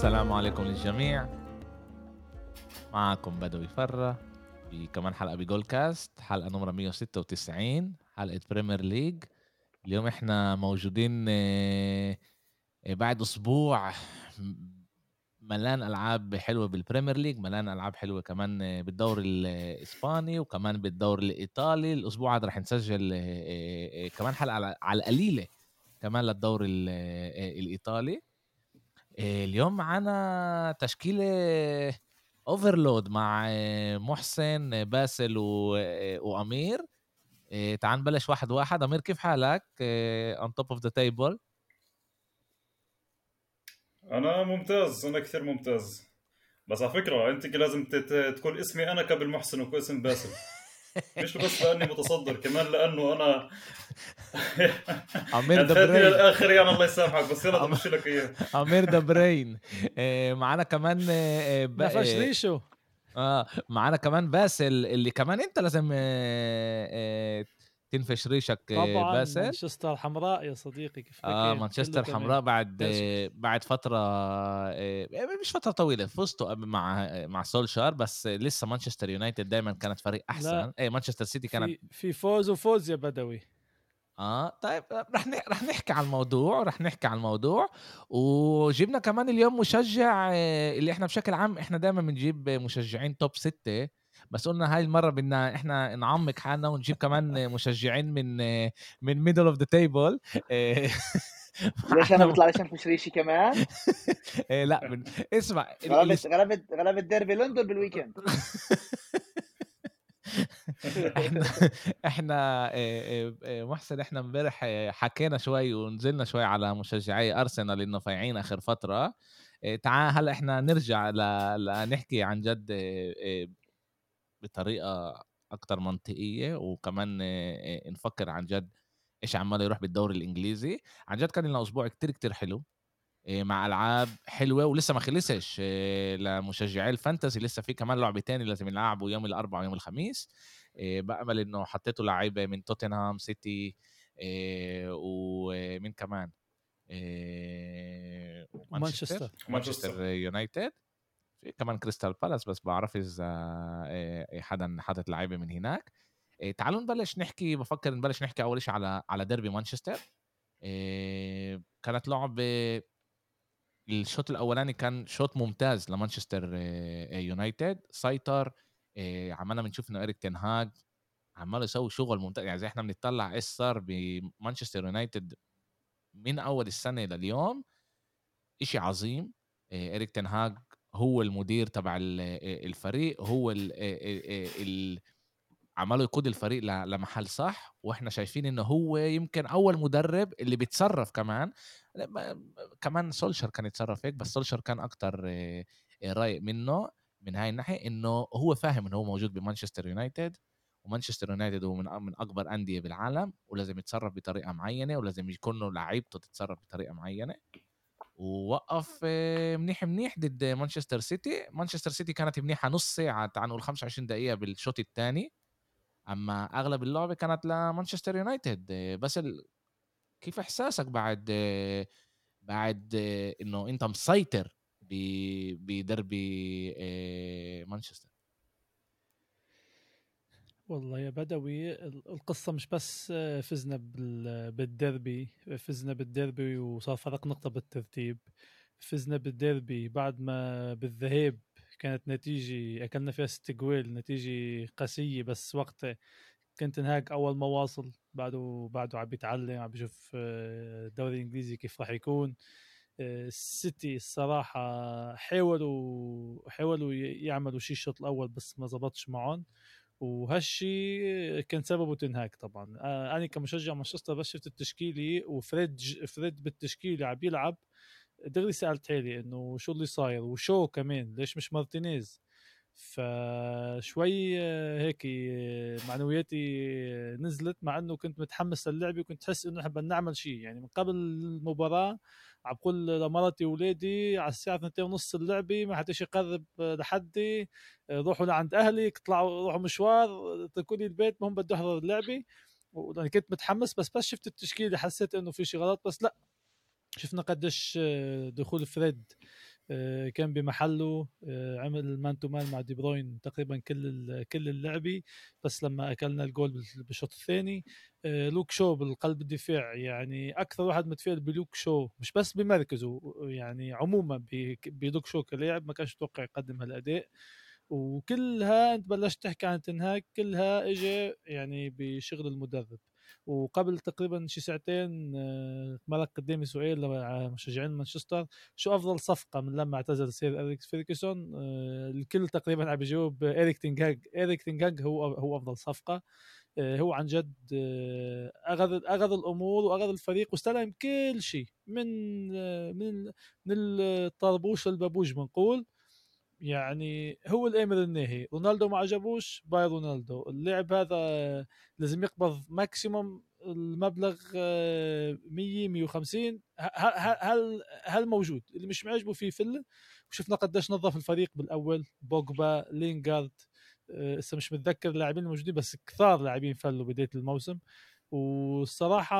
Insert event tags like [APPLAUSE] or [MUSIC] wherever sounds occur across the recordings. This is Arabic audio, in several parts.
السلام عليكم للجميع. معكم بدوي فرح في كمان حلقة بجول كاست حلقة نمرة 196 حلقة بريمير ليج اليوم إحنا موجودين آه، آه، بعد أسبوع ملان ألعاب حلوة بالبريمير ليج ملان ألعاب حلوة كمان آه، بالدوري الإسباني وكمان بالدوري الإيطالي. الأسبوع هذا رح نسجل كمان حلقة على القليلة كمان للدوري الإيطالي. اليوم معنا تشكيلة overload مع محسن باسل وأمير. تعال نبلش واحد واحد. أمير كيف حالك؟ on top of the table أنا ممتاز أنا كثير ممتاز. بس على فكرة أنت لازم تكون اسمي أنا قبل محسن واسم باسل. [LAUGHS] [LAUGHS] مش بس لأني متصدر كمان لأنه أنا [LAUGHS] أمير دبرين. الآخر يعني الله يسامحك بس يلا بمشي لك إياه. [LAUGHS] أمير دبرين. آه، معنا كمان آه، نفش ريشو. آه معنا كمان باسل اللي كمان أنت لازم تنفش ريشك طبعا باسل مانشستر حمراء يا صديقي كيف آه مانشستر حمراء بعد بعد فترة آه، مش فترة طويلة فزتوا مع مع سولشار بس لسه مانشستر يونايتد دائما كانت فريق أحسن. اي مانشستر سيتي كانت في, في فوز وفوز يا بدوي. آه طيب رح رح نحكي عن الموضوع رح نحكي عن الموضوع. وجبنا كمان اليوم مشجع آه، اللي إحنا بشكل عام إحنا دائما بنجيب مشجعين top ستة. بس قلنا هاي المرة بدنا إحنا نعمق حالنا ونجيب كمان مشجعين من من middle of the table ليش أنا بطلع ليش انفش ريشي كمان؟ [LAUGHS] إيه لا من... اسمع غلبت غلبت غلبت ديربي لندن بال weekend. [LAUGHS] إحنا إحنا محسن إحنا امبارح حكينا شوي ونزلنا شوي على مشجعي أرسنال إنه فايعين آخر فترة. تعال هلأ إحنا نرجع لنحكي عن جد بطريقة أكتر منطقية وكمان نفكر عن جد إيش عمال يروح بالدوري الإنجليزي. عن جد كان لنا أسبوع كتير كتير حلو مع ألعاب حلوة ولسه ما خلصش لمشجعي ال fantasy لسه في كمان لعبه تاني لازم يلعبوا يوم الأربعاء ويوم الخميس. بأمل إنه حطيتوا لعيبة من توتنهام سيتي ومن كمان؟ مانشستر مانشستر يونايتد. في كمان كريستال بالاس بس بعرف إذا آه، حدا حاطط لعيبة من هناك. آه، تعالوا نبلش نحكي بفكر نبلش نحكي أول شيء على على ديربي مانشستر آه، كانت لعبة الشوط الأولاني كان شوط ممتاز لمانشستر يونايتد. سيطر عمالنا بنشوف إنه اريك تنهاج عمال يسوي شغل ممتاز. يعني زي إحنا بنطلع إيش صار بمانشستر يونايتد من أول السنة لليوم إشي عظيم. اريك تنهاج هو المدير تبع الفريق هو ال عماله يقود الفريق لمحل صح وإحنا شايفين انه هو يمكن أول مدرب اللي بيتصرف كمان. كمان سولشر كان يتصرف هيك بس سولشر كان أكتر رايق منه من هاي الناحية إنه هو فاهم إنه هو موجود بمانشستر يونايتد ومانشستر يونايتد هو من من أكبر أندية بالعالم ولازم يتصرف بطريقة معينة ولازم يكون لعيبته تتصرف بطريقة معينة. ووقف آه، منيح منيح ضد مانشستر سيتي. مانشستر سيتي كانت منيحة نص ساعة تعال نقول 25 دقيقة بالشوط الثاني أما أغلب اللعبه كانت لمانشستر يونايتد. آه، بس ال... كيف إحساسك بعد آه، بعد إنه أنت مسيطر بدربي مانشستر؟ والله يا بدوي القصة مش بس فزنا بالديربي فزنا بالديربي وصار فرق نقطة بالترتيب. فزنا بالديربي بعد ما بالذهاب كانت نتيجة أكلنا فيها ست جويل نتيجة قاسية بس وقتها تنهاج أول ما واصل بعده بعده عم بيتعلم عم بيشوف الدوري الإنجليزي كيف راح يكون. السيتي الصراحة حاولوا حاولوا يعملوا شيء الشوط الأول بس ما زبطش معهم. وهالشي كان سببه تنهاج طبعا. آه، أنا كمشجع مانشستر بس شفت التشكيلة وفريد فريد بالتشكيلة عم يلعب. دغري سألت حالي إنه شو اللي صاير؟ وشو كمان؟ ليش مش مارتينيز؟ فشوي آه، هيك آه، معنوياتي نزلت مع إنه كنت متحمس للعبه وكنت حس إنه إحنا بدنا نعمل شيء يعني من قبل المباراة عم بقول لمرتي واولادي على الساعة 2 ونص اللعبة ما حدش يقرب لحدي روحوا لعند أهلي اطلعوا روحوا مشوار اتركوا لي البيت المهم بدي أحضر اللعبة. وأنا كنت متحمس بس بس شفت التشكيلة حسيت إنه في شيء غلط بس لا. شفنا قديش دخول فريد آه، كان بمحله آه، عمل man to man مع دي بروين تقريبا كل كل اللعبه بس لما أكلنا الجول بال- بالشوط الثاني آه، لوك شو بالقلب الدفاع. يعني أكثر واحد متفائل بلوك شو مش بس بمركزه يعني عموما بلوك شو كلاعب ما كانش متوقع يقدم هالأداء. وكلها أنت بلشت تحكي عن تنهاج كلها اجى يعني بشغل المدرب. وقبل تقريبا شي ساعتين آه، مرق قدامي سؤال لمشجعين مانشستر شو أفضل صفقة من لما اعتزل Sir أليكس فيرجسون آه، الكل تقريبا عم بيجاوب اريك تنهاج اريك تنهاج هو هو أفضل صفقة. آه، هو عن جد آه، اخذ اخذ الأمور واخذ الفريق واستلم كل شيء من آه، من من الطربوش للبابوش بنقول. يعني هو الامر الناهي رونالدو ما عجبوش bye رونالدو. اللاعب هذا لازم يقبض maximum المبلغ آه، 100 150 ه- ه- هل هل موجود؟ اللي مش معجبه فيه فله وشفنا قديش نظف الفريق بالأول. بوجبا لينغارد آه، هسه مش متذكر اللاعبين الموجودين بس كثار لاعبين فلوا بداية الموسم. والصراحة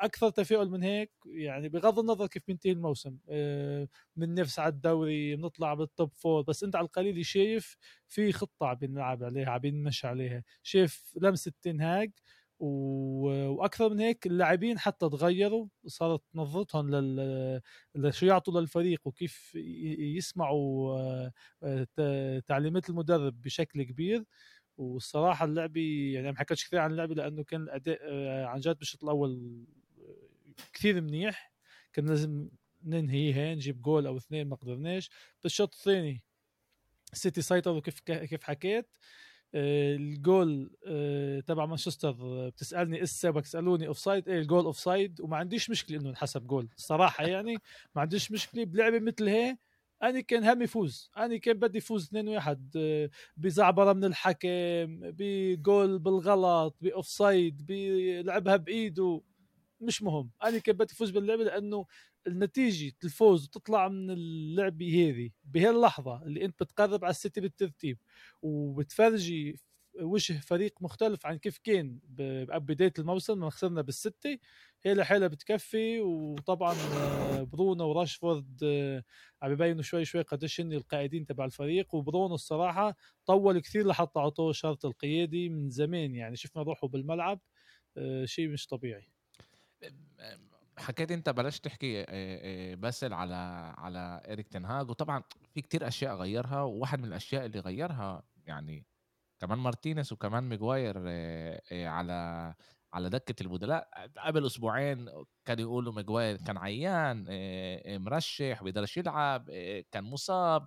أكثر تفاؤل من هيك يعني بغض النظر كيف بينتهي الموسم آه، بننافس على الدوري بنطلع بال top four بس أنت على القليل شايف في خطة عم بنلعب عليها عم بنمشي عليها شايف لمسة تنهاج. وأكثر من هيك اللاعبين حتى تغيروا صارت نظرتهم لل... لشو يعطوا للفريق وكيف يسمعوا آه، آه، تعليمات المدرب بشكل كبير والصراحة اللعبه يعني ما حكيتش كثير عن اللعبه لأنه كان الأداء آه، عن جد بالشوط الأول آه، كثير منيح. كان لازم ننهيها نجيب جول أو اثنين ما قدرناش. بالشوط الثاني سيتي سيطروا كيف كيف حكيت. آه، الجول تبع مانشستر بتسألني إيش السبب؟ تسالوني offside إيه ال goal offside وما عنديش مشكلة إنه انحسب جول. الصراحه يعني ما عنديش مشكلة بلعبة مثل هي. أنا كان همي فوز أنا كان بدي فوز 2 1 بزعبرة من الحكم بجول بالغلط ب offside بلعبها بإيده. مش مهم. أنا كان بدي فوز باللعبة لأنه النتيجة الفوز وتطلع من اللعبة هذه. بهاللحظة اللي أنت بتقرب على السيتي بالترتيب وبتفرجي وجه فريق مختلف عن كيف كان بداية الموسم لما خسرنا بالسته هي لحالها بتكفي. وطبعا آه، برونو وراشفورد آه، عم يبينوا شوي شوي قديش هن القائدين تبع الفريق. وبرونو الصراحة طول كثير لحتى أعطوه شرط القيادي من زمان. يعني شفنا روحه بالملعب آه، شيء مش طبيعي. حكيت أنت بلشت تحكي باسل على على اريك تنهاج وطبعا في كتير أشياء غيرها. وواحد من الأشياء اللي غيرها يعني كمان مارتينيز وكمان ميغواير آه، على على دكة البدلاء قبل أسبوعين كانوا يقولوا ميغواير كان عيان مرشح بيقدرش يلعب كان مصاب.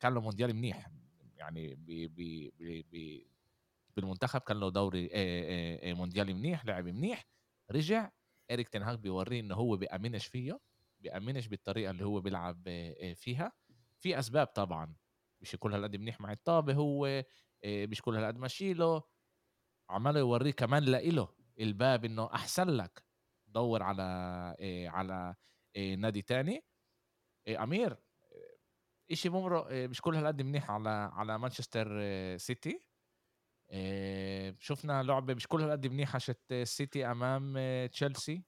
كان له مونديال منيح يعني بي بي بي بي بالمنتخب كان له دوري مونديالي منيح لعب منيح. رجع إريك تنهاج بيوريه إنه هو بيأمنش فيه بيأمنش بالطريقة اللي هو بيلعب فيها. في أسباب طبعا مش كل هالقد منيح مع الطابة هو مش كل هالقد ماشيله عماله يوريه كمان لإله الباب إنه أحسن لك. دور على آه، على آه، نادي تاني. آه، أمير آه، إشي بمرق آه، مش كل هالقد منيح على على مانشستر آه، سيتي. شفنا لعبة مش كل هالقد منيحة شت السيتي أمام تشيلسي.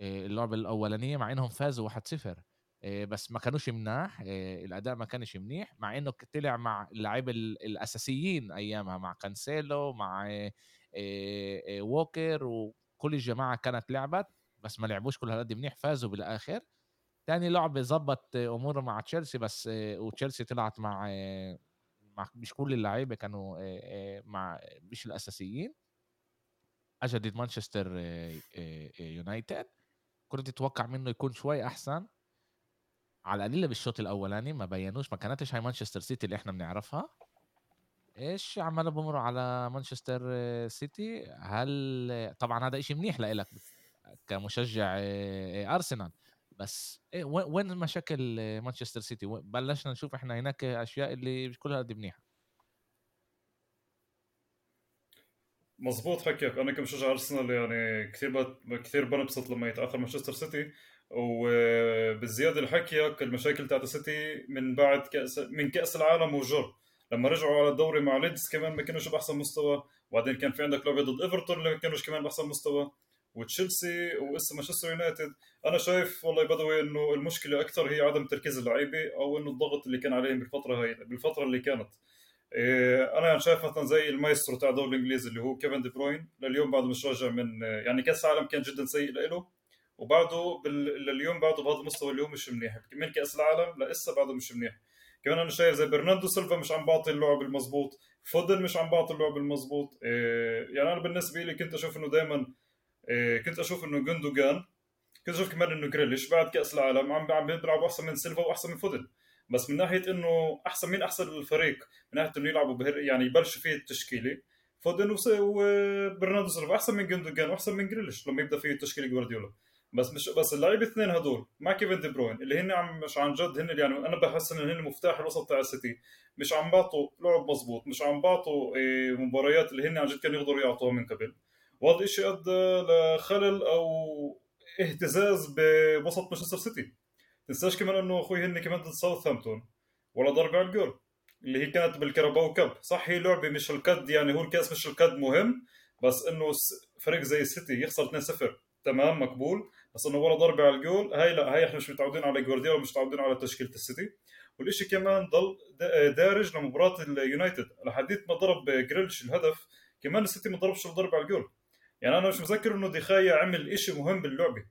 اللعبة الأولانية مع إنهم فازوا 1-0 آه، بس ما كانوش مناح آه، الأداء ما كانش منيح مع إنه طلع مع اللعيبه ال- الأساسيين أيامها مع كانسيلو مع آه، آه، آه، ووكر وكل الجماعة كانت لعبت بس ما لعبوش كل هالقد منيح فازوا بالآخر. تاني لعبة ظبط آه، أموره مع تشيلسي بس آه، وتشيلسي طلعت مع آه، مع مش كل اللعيبة كانوا آه، آه، مع مش الأساسيين. اجى ضد مانشستر آه، آه، آه، يونايتد. كنت تتوقع منه يكون شوي أحسن. على القليله بالشوط الأولاني ما بينوش ما كانتش هاي مانشستر سيتي اللي إحنا بنعرفها. إيش عماله بمروا على مانشستر سيتي؟ هل طبعا هذا إشي منيح لإلك كمشجع آه، آه، أرسنال. بس إيه وين مشاكل مانشستر سيتي؟ بلشنا نشوف إحنا هناك أشياء اللي مش كلها قد منيحة. مزبوط حكيك. أنا كمشجع أرسنال يعني كثير. كثير بنبسط لما يتاخر مانشستر سيتي. وبالزيادة لحكيك المشاكل تاعت السيتي من بعد كاس من كأس العالم وجر. لما رجعوا على الدوري مع ليدز كمان ما كانوش بأحسن مستوى. وبعدين كان في عندك لعبة ضد إيفرتون اللي ما كانوش كمان بأحسن مستوى. وتشيلسي وهسا مانشستر يونايتد. أنا شايف والله بدوي إنه المشكلة أكثر هي عدم تركيز اللعيبة أو إنه الضغط اللي كان عليهم بالفترة هاي بالفترة اللي كانت. إيه، أنا شايف مثلا زي المايسترو تاع الدوري الإنجليزي اللي هو كيفن دي بروين. لليوم بعده مش راجع من يعني كأس العالم كان جدا سيء له وبعده بال... لليوم بعده بهذا المستوى اللي هو مش منيح. من كاس العالم لسه بعده مش منيح. كمان أنا شايف زي برناردو سيلفا مش عم بعطي اللعب المضبوط فودن مش عم بعطي اللعب المضبوط إيه يعني أنا بالنسبة لي كنت أشوف إنه دائما إيه كنت أشوف إنه جوندوجان كنت أشوف كمان إنه جريليش بعد كأس العالم عم عم بيلعبوا أحسن من سيلفا وأحسن من فودن. بس من ناحية إنه أحسن مين أحسن الفريق؟ من ناحية إنه يلعبوا بهر يعني يبلشوا فيه التشكيلة. فودن وبرناردو سيلفا أحسن من جوندوجان وأحسن من جريليش لما يبدأ فيه التشكيلة جوارديولا. بس مش بس اللعيبه الاثنين هدول مع كيفن دي بروين اللي هن عم مش عن جد هن يعني أنا بحس ان هن مفتاح الوسط تاع السيتي. مش عم بعطوا لعب مزبوط مش عم بعطوا إيه، مباريات اللي هن عن جد كانوا يقدروا يعطوها من قبل. وهذا الشيء أدى لخلل أو اهتزاز بوسط مانشستر سيتي. تنساش كمان إنه أخوي هن كمان ضد ساوثهامبتون ولا ضربة على الجول اللي هي كانت بال Carabao Cup. صح هي لعبة مش القد يعني هو الكاس مش القد مهم بس إنه فريق زي السيتي يخسر 2-0 تمام مقبول. بس انه ولا ضربة على الجول هاي لا هاي إحنا مش متعودين على جوارديولا مش متعودين على تشكيلة السيتي. والشيء كمان ضل دارج لمباراة اليونايتد. لحديت ما ضرب جريلش الهدف كمان السيتي ما ضربش الضربه على الجول. يعني أنا مش مذكر إنه دخايا عمل شيء مهم باللعبة.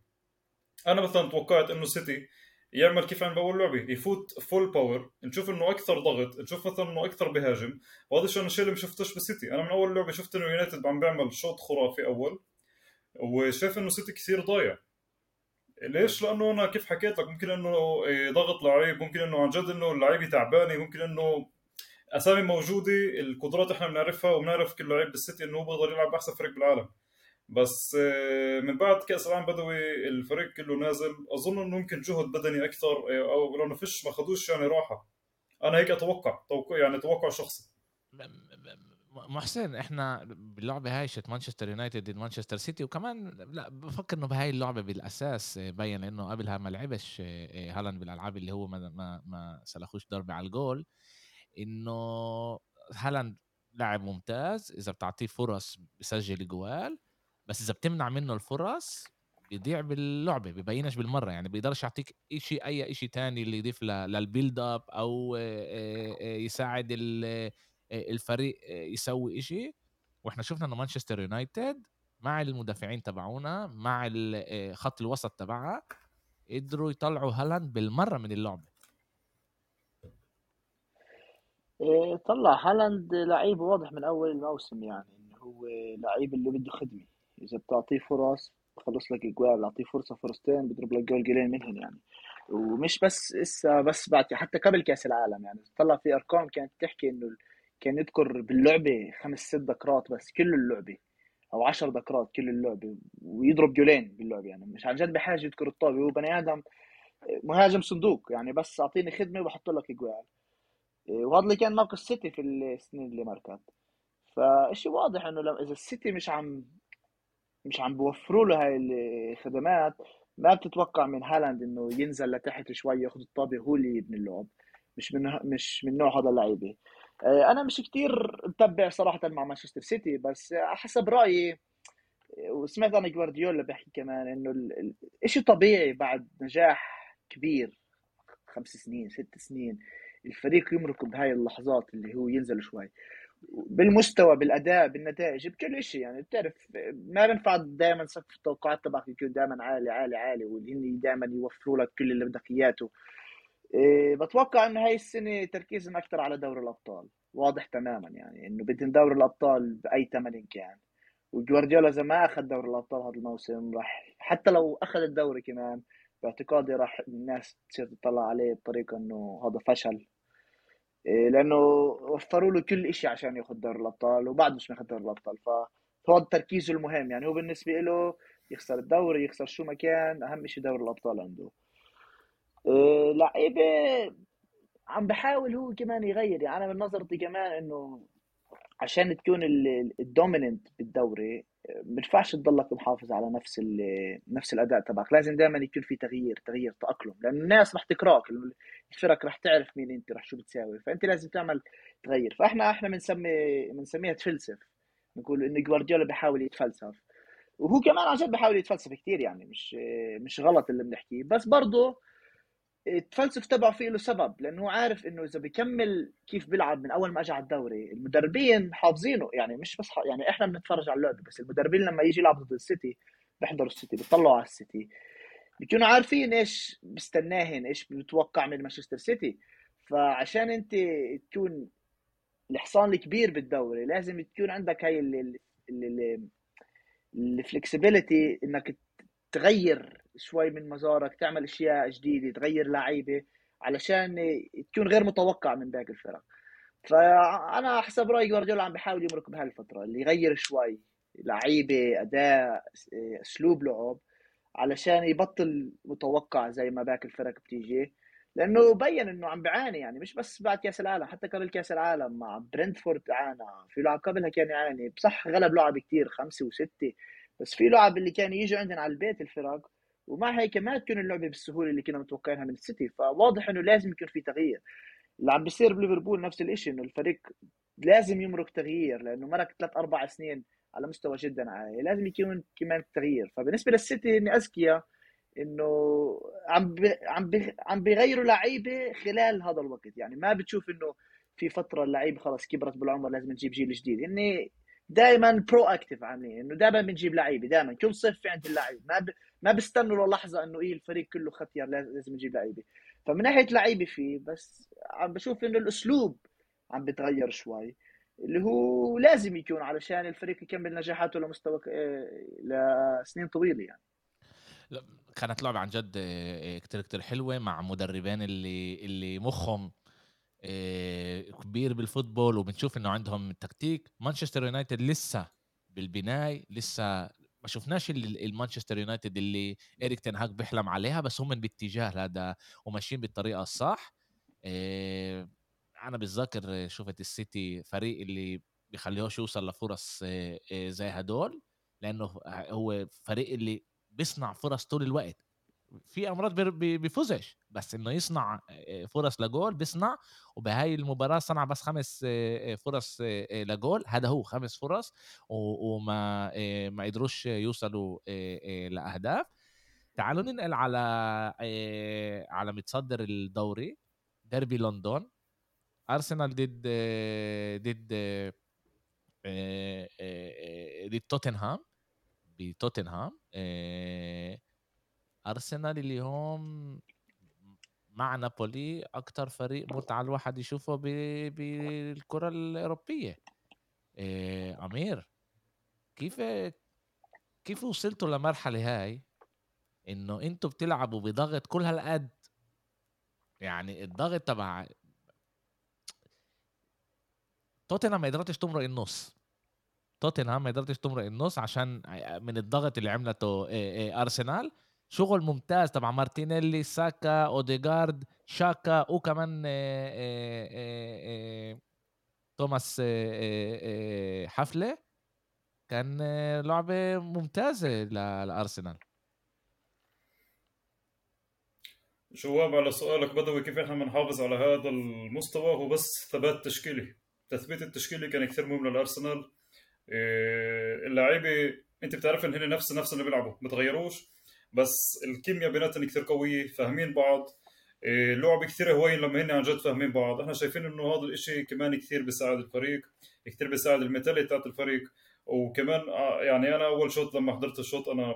أنا مثلا توقعت إنه السيتي يعمل كيف عم باول لعبة يفوت full power نشوف إنه أكثر ضغط نشوف مثلا إنه أكثر بهاجم. وهذا الشيء أنا الشيء اللي ما شفتوش بالسيتي. أنا من أول لعبة شفت إنه يونايتد عم بيعمل شوط خرافي أول وشايف إنه سيتي كثير ضايع. ليش؟ لأنه أنا كيف حكيت لك؟ ممكن إنه إيه، ضغط لعيب ممكن إنه عن جد إنه اللعيبة تعبانة ممكن إنه أسامي موجودة القدرات إحنا بنعرفها وبنعرف كل لعيب بالسيتي إنه هو بيقدر يلعب أحسن فريق بالعالم. بس إيه، من بعد كأس العالم بدوي الفريق كله نازل أظن إنه ممكن جهد بدني أكثر إيه، أو لأنه فيش ما خدوش يعني راحة. أنا هيك أتوقع توقع يعني توقع شخصي. محسن إحنا باللعبه هاي شفت مانشستر يونايتد ضد مانشستر سيتي وكمان لا بفكر إنه بهاي اللعبة بالأساس بين إنه قبلها ما لعبش آه، هالاند بالألعاب اللي هو ما ما, ما سلخوش ضربة على الجول. إنه هالاند لاعب ممتاز إذا بتعطيه فرص بسجل جوال بس إذا بتمنع منه الفرص بيضيع باللعبة ببينش بالمرة يعني بيقدرش يعطيك شيء أي شيء تاني اللي يضيف لل build up أو آه، آه، يساعد الفريق يسوي إشي. وإحنا شفنا إنه مانشستر يونايتد مع المدافعين تبعونا مع خط الوسط تبعها قدروا يطلعوا هالاند بالمرة من اللعبة. طلع هالاند لعيب واضح من أول الموسم يعني إنه هو لعيب اللي بده خدمة. إذا بتعطيه فرص بخلص لك اجوال بتعطيه فرصة فرصتين بيضرب لك جول جولين منهم يعني. ومش بس إسا بس بعد حتى قبل كأس العالم يعني. طلع في أرقام كانت تحكي إنه كان يذكر باللعبة خمس ست دكرات بس كل اللعبة أو عشر دكرات كل اللعبة ويضرب جولين باللعبة يعني. مش عن جد بحاجة يذكر الطابة هو بني آدم مهاجم صندوق يعني بس أعطيني خدمة وبحط لك أجوال. وهذا اللي كان ناقص السيتي في السنين اللي مركت فشيء واضح إنه إذا السيتي مش عم مش عم بوفروا له هاي الخدمات ما بتتوقع من هالاند إنه ينزل لتحت شوي ياخذ الطابة هو اللي يبني اللعب مش من مش من نوع هذا اللعيبة. أنا مش كتير متبع صراحة مع مانشستر سيتي بس حسب رأيي وسمعت أنا جوارديولا بيحكي كمان إنه الشيء طبيعي بعد نجاح كبير خمس سنين ست سنين الفريق يمرق بهاي اللحظات اللي هو ينزل شوي. بالمستوى بالأداء بالنتائج بكل شيء يعني بتعرف ما بينفع دائما سقف التوقعات تبعك يكون دائما عالي عالي عالي واللي دائما يوفروا لك كل اللي بدك اياه بتوقع إنه هاي السنة تركيزهم أكثر على دوري الأبطال. واضح تماما يعني إنه بدهم دوري الأبطال بأي ثمن كان. وجوارديولا إذا ما أخذ دوري الأبطال هذا الموسم راح حتى لو أخذ الدوري كمان باعتقادي راح الناس تصير تطلع عليه بطريقة إنه هذا فشل. إيه لأنه وفروا له كل شيء عشان ياخذ دوري الأبطال وبعد مش ماخذ دوري الأبطال. فهذا تركيزه المهم يعني. هو بالنسبة له يخسر الدوري يخسر شو ما كان أهم شيء دوري الأبطال عنده. لعيبة عم بحاول هو كمان يغير. يعني أنا من نظرتي كمان إنه عشان تكون ال dominant بالدوري ما بينفعش تضلك محافظ على نفس نفس الأداء تبعك. لازم دائما يكون في تغيير تغيير تأقلم. لأن الناس رح تكراك. الفرق رح تعرف مين أنت رح شو بتساوي. فأنت لازم تعمل تغير. فإحنا إحنا بنسمي بنسميها تفلسف. نقول إنه جوارديولا بيحاول يتفلسف. وهو كمان عن جد بحاول يتفلسف كثير يعني. مش مش غلط اللي بنحكيه. بس برضه التفلسف تبعه فيه له سبب لأنه عارف إنه إذا بيكمل كيف بيلعب من أول ما اجى على الدوري المدربين حافظينه يعني مش بس يعني إحنا بنتفرج على اللعبه بس المدربين لما يجي يلعب ضد السيتي بيحضروا السيتي بيطلعوا على السيتي. بيكونوا عارفين إيش بيستناهن إيش بتوقع من مانشستر سيتي. فعشان أنت تكون الحصان الكبير بالدوري لازم تكون عندك هاي ال flexibility إنك تغير شوي من مزارك تعمل أشياء جديدة تغير لعيبة علشان تكون غير متوقع من باقي الفرق. فأنا حسب رأيي جوارديولا عم بيحاول يمرق بهالفترة اللي يغير شوي لعيبة أداء أسلوب لعب علشان يبطل متوقع زي ما باقي الفرق بتيجي. لأنه بين إنه عم بيعاني يعني مش بس بعد كأس العالم حتى قبل كأس العالم مع برنتفورد عانى في لعب قبلها كان يعاني. بصح غلب لعب كثير خمسة وستة بس في لعب اللي كان يجوا عندنا على البيت الفرق ومع هيك ما تكون اللعبة بالسهولة اللي كنا متوقعينها من السيتي فواضح إنه لازم يكون في تغيير. اللي عم بيصير بليفربول نفس الشيء إنه الفريق لازم يمرق تغيير لأنه مرق ثلاث أربع سنين على مستوى جدا عالي. لازم يكون كمان تغيير. فبالنسبة للسيتي إني اذكياء إنه عم بي عم بي عم بيغيروا لعيبة خلال هذا الوقت. يعني ما بتشوف إنه في فترة اللعيبة خلص كبرت بالعمر لازم نجيب جيل جديد. إني دائما proactive عاملين إنه دائما بنجيب لعيبة دائما كل صيف في عند اللعيب. ما ب... ما بيستنوا للحظة إنه إيه الفريق كله ختيار لازم نجيب لعيبة. فمن ناحية لعيبة فيه بس عم بشوف إنه الأسلوب عم بتغير شوي. اللي هو لازم يكون علشان الفريق يكمل نجاحاته لمستوى لسنين طويلة يعني. كانت لعبة عن جد آه، كتير كتير حلوة مع مدربين اللي اللي مخهم آه، كبير بالفوتبول وبنشوف إنه عندهم تكتيك. مانشستر يونايتد لسه بالبناي لسه ما شفناش المانشستر يونايتد اللي اريك تنهاك بيحلم عليها بس هم باتجاه هذا وماشيين بالطريقة الصح. آه، أنا بتذكر شفت السيتي فريق اللي بيخليهوش يوصل لفرص زي هدول لأنه هو فريق اللي بيصنع فرص طول الوقت. في أمراض بيفوزش بس إنه يصنع فرص لجول بيصنع وبهاي المباراة صنع بس خمس فرص لجول هذا هو خمس فرص وما ما قدروش يوصلوا لأهداف. تعالوا ننقل على على متصدر الدوري ديربي لندن. أرسنال ضد ضد ضد توتنهام بتوتنهام أرسنال اليوم مع نابولي أكتر فريق متعة الواحد يشوفه بالكرة الأوروبية. إيه أمير كيف كيف وصلتوا لمرحلة هاي؟ إنه أنتوا بتلعبوا بضغط كل هالقد. يعني الضغط تبع توتنهام ما قدرتش تمرق النص. توتنهام ما قدرتش تمرق النص عشان من الضغط اللي عملته أرسنال. شغل ممتاز تبع مارتينيلي ساكا أوديجارد شاكا وكمان توماس حفلة. كان لعبة ممتازة لأرسنال. جواب على سؤالك بدوي كيف إحنا بنحافظ على هذا المستوى؟ هو بس ثبات تشكيلي. تثبيت التشكيلي كان كثير مهم للأرسنال. اللعيبة أنت بتعرف إن هن نفس نفس اللي بيلعبوا ما تغيروش. بس الكيمياء بيناتهم كثير قوية فاهمين بعض. لعب كثير هواين لما هن عن جد فاهمين بعض. إحنا شايفين إنه هذا الإشي كمان كثير بيساعد الفريق كثير بيساعد ال mentality تاعت الفريق. وكمان آه، يعني أنا أول شوط لما حضرت الشوط أنا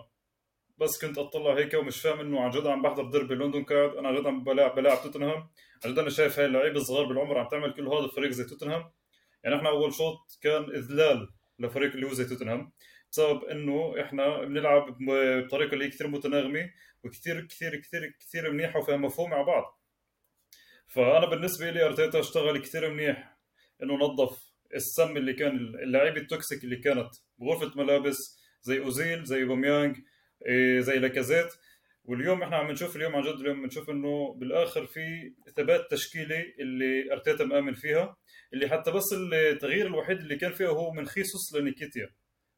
بس كنت أطلع هيك ومش فاهم إنه عن جد عم بحضر ديربي لندن قاعد أنا عن جد عم بلاعب بلاعب توتنهام. عن جد أنا شايف هاي اللعيبة الصغار بالعمر عم تعمل كل هذا الفريق زي توتنهام. يعني إحنا أول شوط كان إذلال لفريق اللي هو زي توتنهام. بسبب إنه إحنا بنلعب بطريقة اللي كثير متناغمة وكثير كثير كثير كثير منيحة وفيها مفهوم مع بعض. فأنا بالنسبة لي أرتيتا اشتغل كثير منيح إنه نظف السم اللي كان اللعيبة ال toxic اللي كانت بغرفة ملابس زي أوزيل زي أوباميانج إيه، زي لاكازيت. واليوم إحنا عم نشوف اليوم عن جد اليوم بنشوف إنه بالآخر في ثبات تشكيلي اللي أرتيتا مآمن فيها اللي حتى بس التغيير الوحيد اللي كان فيها هو من خيسوس لنيكيتيا.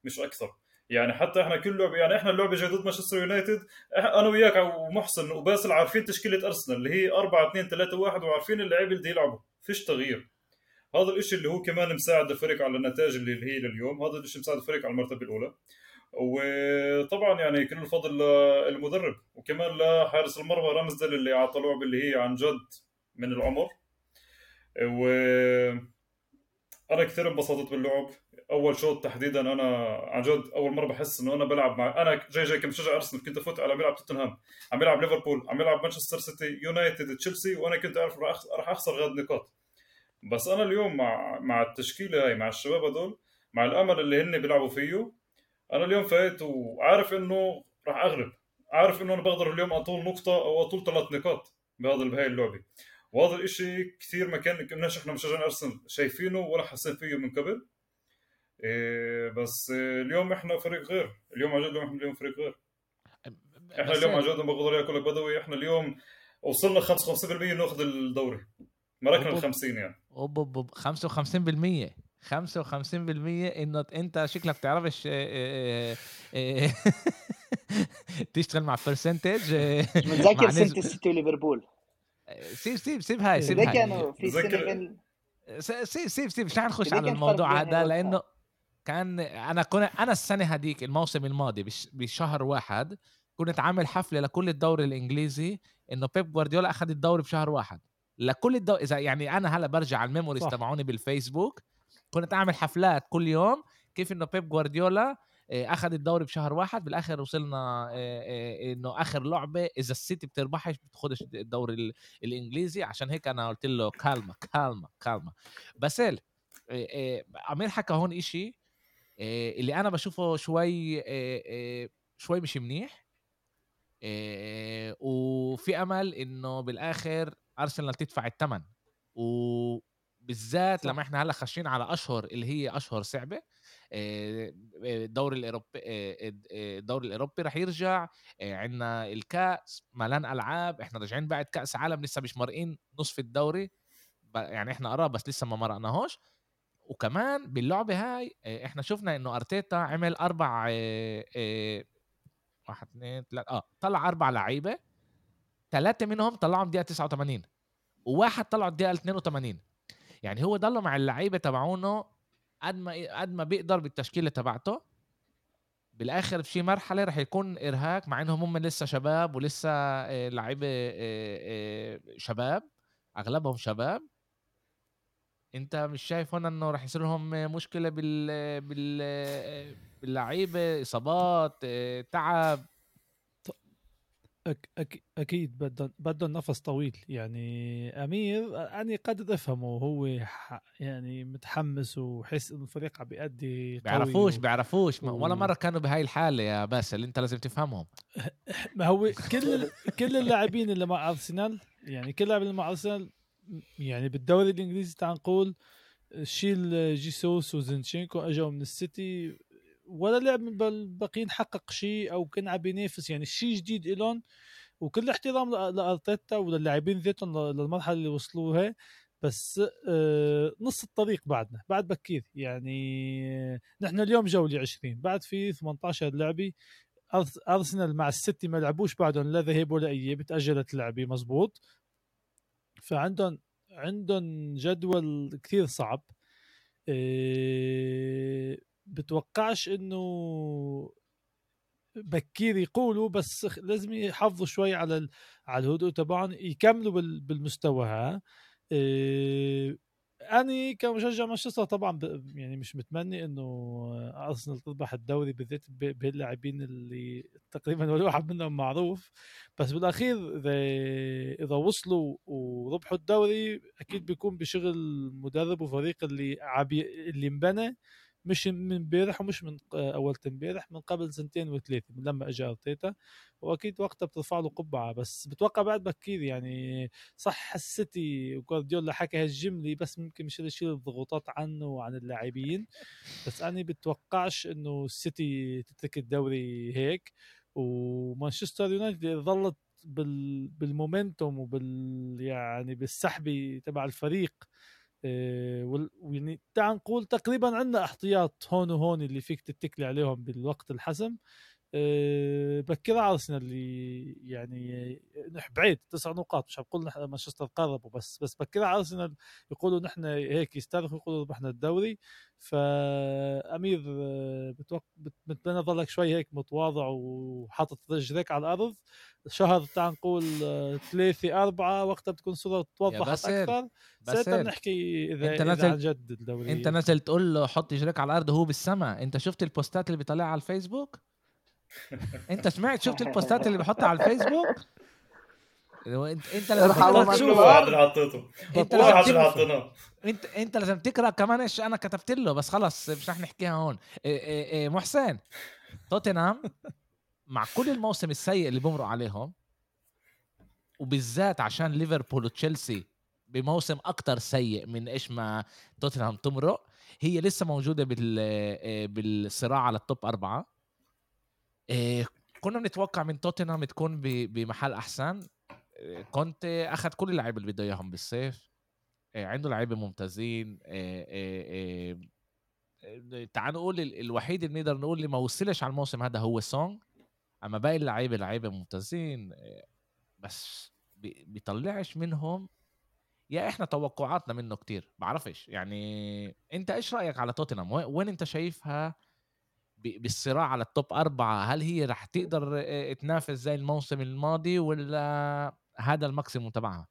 مش أكثر. يعني حتى إحنا كل لعبه يعني إحنا اللعبة جاي ضد مانشستر يونايتد أنا وياك ومحسن وباسل عارفين تشكيلة أرسنال اللي هي 4 2 3 1 وعارفين اللعيبه اللي يلعبوا فيش تغيير. هذا الشيء اللي هو كمان مساعد الفريق على النتائج اللي هي لليوم. هذا الشيء مساعد الفريق على المرتبة الأولى. وطبعا يعني كل الفضل للمدرب. وكمان لحارس المرمى رامزدل اللي أعطى لعبه اللي هي عن جد من العمر. و أنا كثير انبسطت باللعب. أول شوط تحديدا أنا عن جد أول مرة بحس إنه أنا بلعب مع أنا جاي جاي كمشجع أرسنال كنت أفوت على ملعب توتنهام عم يلعب ليفربول عم يلعب مانشستر سيتي يونايتد تشيلسي وأنا كنت أعرف راح أخسر غاد نقاط بس أنا اليوم مع مع التشكيلة هاي مع الشباب هدول مع الأمل اللي هن بيلعبوا فيه أنا اليوم فايت وعارف إنه راح أغلب. عارف إنه أنا بقدر اليوم أطول نقطة أو أطول ثلاث نقاط بهذا بهاي اللعبة. وهذا الإشي كثير ما كان كناش إحنا مشجعين أرسنال شايفينه ولا حاسين فيه من قبل. إيه بس اليوم إحنا فريق غير. اليوم عن جد إحنا اليوم فريق غير. إحنا اليوم عن جد بقدر ياكل لك بدوي إحنا اليوم وصلنا 55% ناخذ الدوري. مركنا ال 50 يعني. أوب أوب 55% 55% إنه أنت شكلك تعرفش آه، آه، آه، تشتغل مع percentage متذكر سنه السيتي وليفربول. سيب سيب سيب هاي سيب هاي. كانوا في سنه سيب سيب سيب. مش نخش على الموضوع هذا لأنه كان أنا كنت أنا السنة هذيك الموسم الماضي بشهر واحد كنت عامل حفلة لكل الدوري الإنجليزي إنه بيب جوارديولا أخذ الدوري بشهر واحد. لكل الدوري إذا يعني أنا هلأ برجع على ال memories تبعوني بالفيسبوك كنت أعمل حفلات كل يوم كيف إنه بيب جوارديولا آه، أخذ الدوري بشهر واحد بالآخر وصلنا آه، آه، إنه آخر لعبة إذا السيتي بتربحش بتاخذش الدوري الإنجليزي. عشان هيك أنا قلت له كالمه كالمه كالمه بس امير حكى هون إشي اللي أنا بشوفه شوي شوي مش منيح. وفي أمل إنه بالآخر أرسنال تدفع الثمن وبالذات لما إحنا هلأ خاشين على أشهر اللي هي أشهر صعبة الدوري الاوروبي الدوري الأوروبي رح يرجع. عندنا الكأس ملان ألعاب. إحنا راجعين بعد كأس عالم لسه مش مرقين نصف الدوري. يعني إحنا قراب بس لسه ما مرقناهوش. وكمان باللعبة هاي إحنا شفنا إنه أرتيتا عمل أربع واحد اثنين ثلاثة آه طلع أربع لعيبة ثلاثة منهم طلعهم دقيقه 89 وواحد طلعه الدقيقة 82 يعني هو ضل مع اللعيبة تبعونه قد ما قد ما بيقدر بالتشكيلة تبعته. بالآخر في مرحلة رح يكون إرهاق مع إنهم هم لسه شباب ولسه آه، لعيبة آه، آه، شباب أغلبهم شباب. أنت مش شايف هنا إنه رح يصير لهم مشكلة بال بال باللعيبة إصابات تعب؟ أك أك أكيد بدهم بدهم نفس طويل. يعني أمير أنا قد أفهمه هو يعني متحمس وحس إنه الفريق عم بيأدي بيعرفوش و... بيعرفوش. و... ولا مرة كانوا بهاي الحالة يا باسل أنت لازم تفهمهم. [LAUGHS] ما هو كل كل اللاعبين اللي مع أرسنال يعني كل اللاعبين اللي مع أرسنال يعني بالدوري الإنجليزي تعال نقول شيل جيسوس وزنشينكو اجوا من السيتي. ولا لعب من الباقيين حقق شيء أو كان عم ينافس يعني شيء جديد لهم وكل احترام لأرتيتا وللاعبين ذاتهم للمرحلة اللي وصلوها. بس آه، نص الطريق بعدنا بعد بكير. يعني نحن اليوم جولة 20 بعد في 18 لعبة. أرسنال مع السيتي ما لعبوش بعدهم لا ذهاب ولا اياب تاجلت اللعبه مزبوط. فعندهم عندهم جدول كثير صعب. إيه بتوقعش إنه بكير يقولوا بس لازم يحافظوا شوي على على الهدوء تبعهم يكملوا بالمستوى ها. إيه أنا كمشجع مانشستر طبعا يعني مش متمني إنه أرسنال تربح الدوري بالذات باللاعبين اللي تقريبا ولا واحد منهم معروف. بس بالأخير إذا إذا وصلوا وربحوا الدوري أكيد بيكون بشغل مدرب وفريق اللي عبي اللي انبنى. مش من امبارح ومش من أول امبارح من قبل سنتين وثلاثة من لما اجى أرتيتا. وأكيد وقتها بترفع له قبعة بس بتوقع بعد بكير يعني صح السيتي وجوارديولا حكى هالجملة بس ممكن مش يشيل الضغوطات عنه وعن اللاعبين. بس أنا بتوقعش إنه السيتي تترك الدوري هيك. ومانشستر يونايتد ظلت بال بالمومنتوم وبال يعني بالسحبه تبع الفريق. ويعني تعال نقول تقريبا عندنا احتياط هون وهون اللي فيك تتكلي عليهم بالوقت الحسم. بكر ارسنال اللي يعني نح بعيد تسع نقاط مش بقول مانشستر قربوا بس بس بكر ارسنال يقولوا نحن هيك يسترخوا يقولوا ربحنا الدوري. فأمير آه، بتوق... بتمنى ظلك شوي هيك متواضع وحاطط رجليك على الأرض. شهر تعال نقول آه، ثلاثة أربعة وقتها بتكون صورة توضحت أكثر. ساعتها بنحكي إذا أنت نزل عن جد الدوري. أنت نزل تقول له حط رجلك على الأرض وهو بالسما. أنت شفت البوستات اللي بيطلعها على الفيسبوك؟ انت سمعت شفت البوستات اللي بحطها على الفيسبوك؟ انت انت لازم تشوف. واحد اللي حطيته انت واحد لازم اللي حطيناه انت انت لازم تقرأ كمان إيش أنا كتبت له بس خلص مش رح نحكيها هون. إيه إيه إيه محسن. توتنهام مع كل الموسم السيء اللي بمرق عليهم وبالذات عشان ليفربول وتشيلسي بموسم أكتر سيء من إيش ما توتنهام تمرق هي لسه موجودة بال إيه بالصراع على ال top أربعة. إيه كنا بنتوقع من توتنهام تكون بمحل أحسن. إيه كنت أخذ كل اللعيبة اللي بده إياهم بالصيف. إيه عنده لعيبة ممتازين. تعال نقول ال- الوحيد اللي نقدر نقول اللي ما وصلش على الموسم هذا هو سون أما باقي اللعيبة لعيبة ممتازين. بس بي- بيطلعش منهم. يا إحنا توقعاتنا منه كتير. بعرفش. يعني أنت إيش رأيك على توتنهام؟ وين أنت شايفها بالصراع على ال top أربعة هل هي رح تقدر تنافس زي الموسم الماضي ولا هذا ال maximum تبعها؟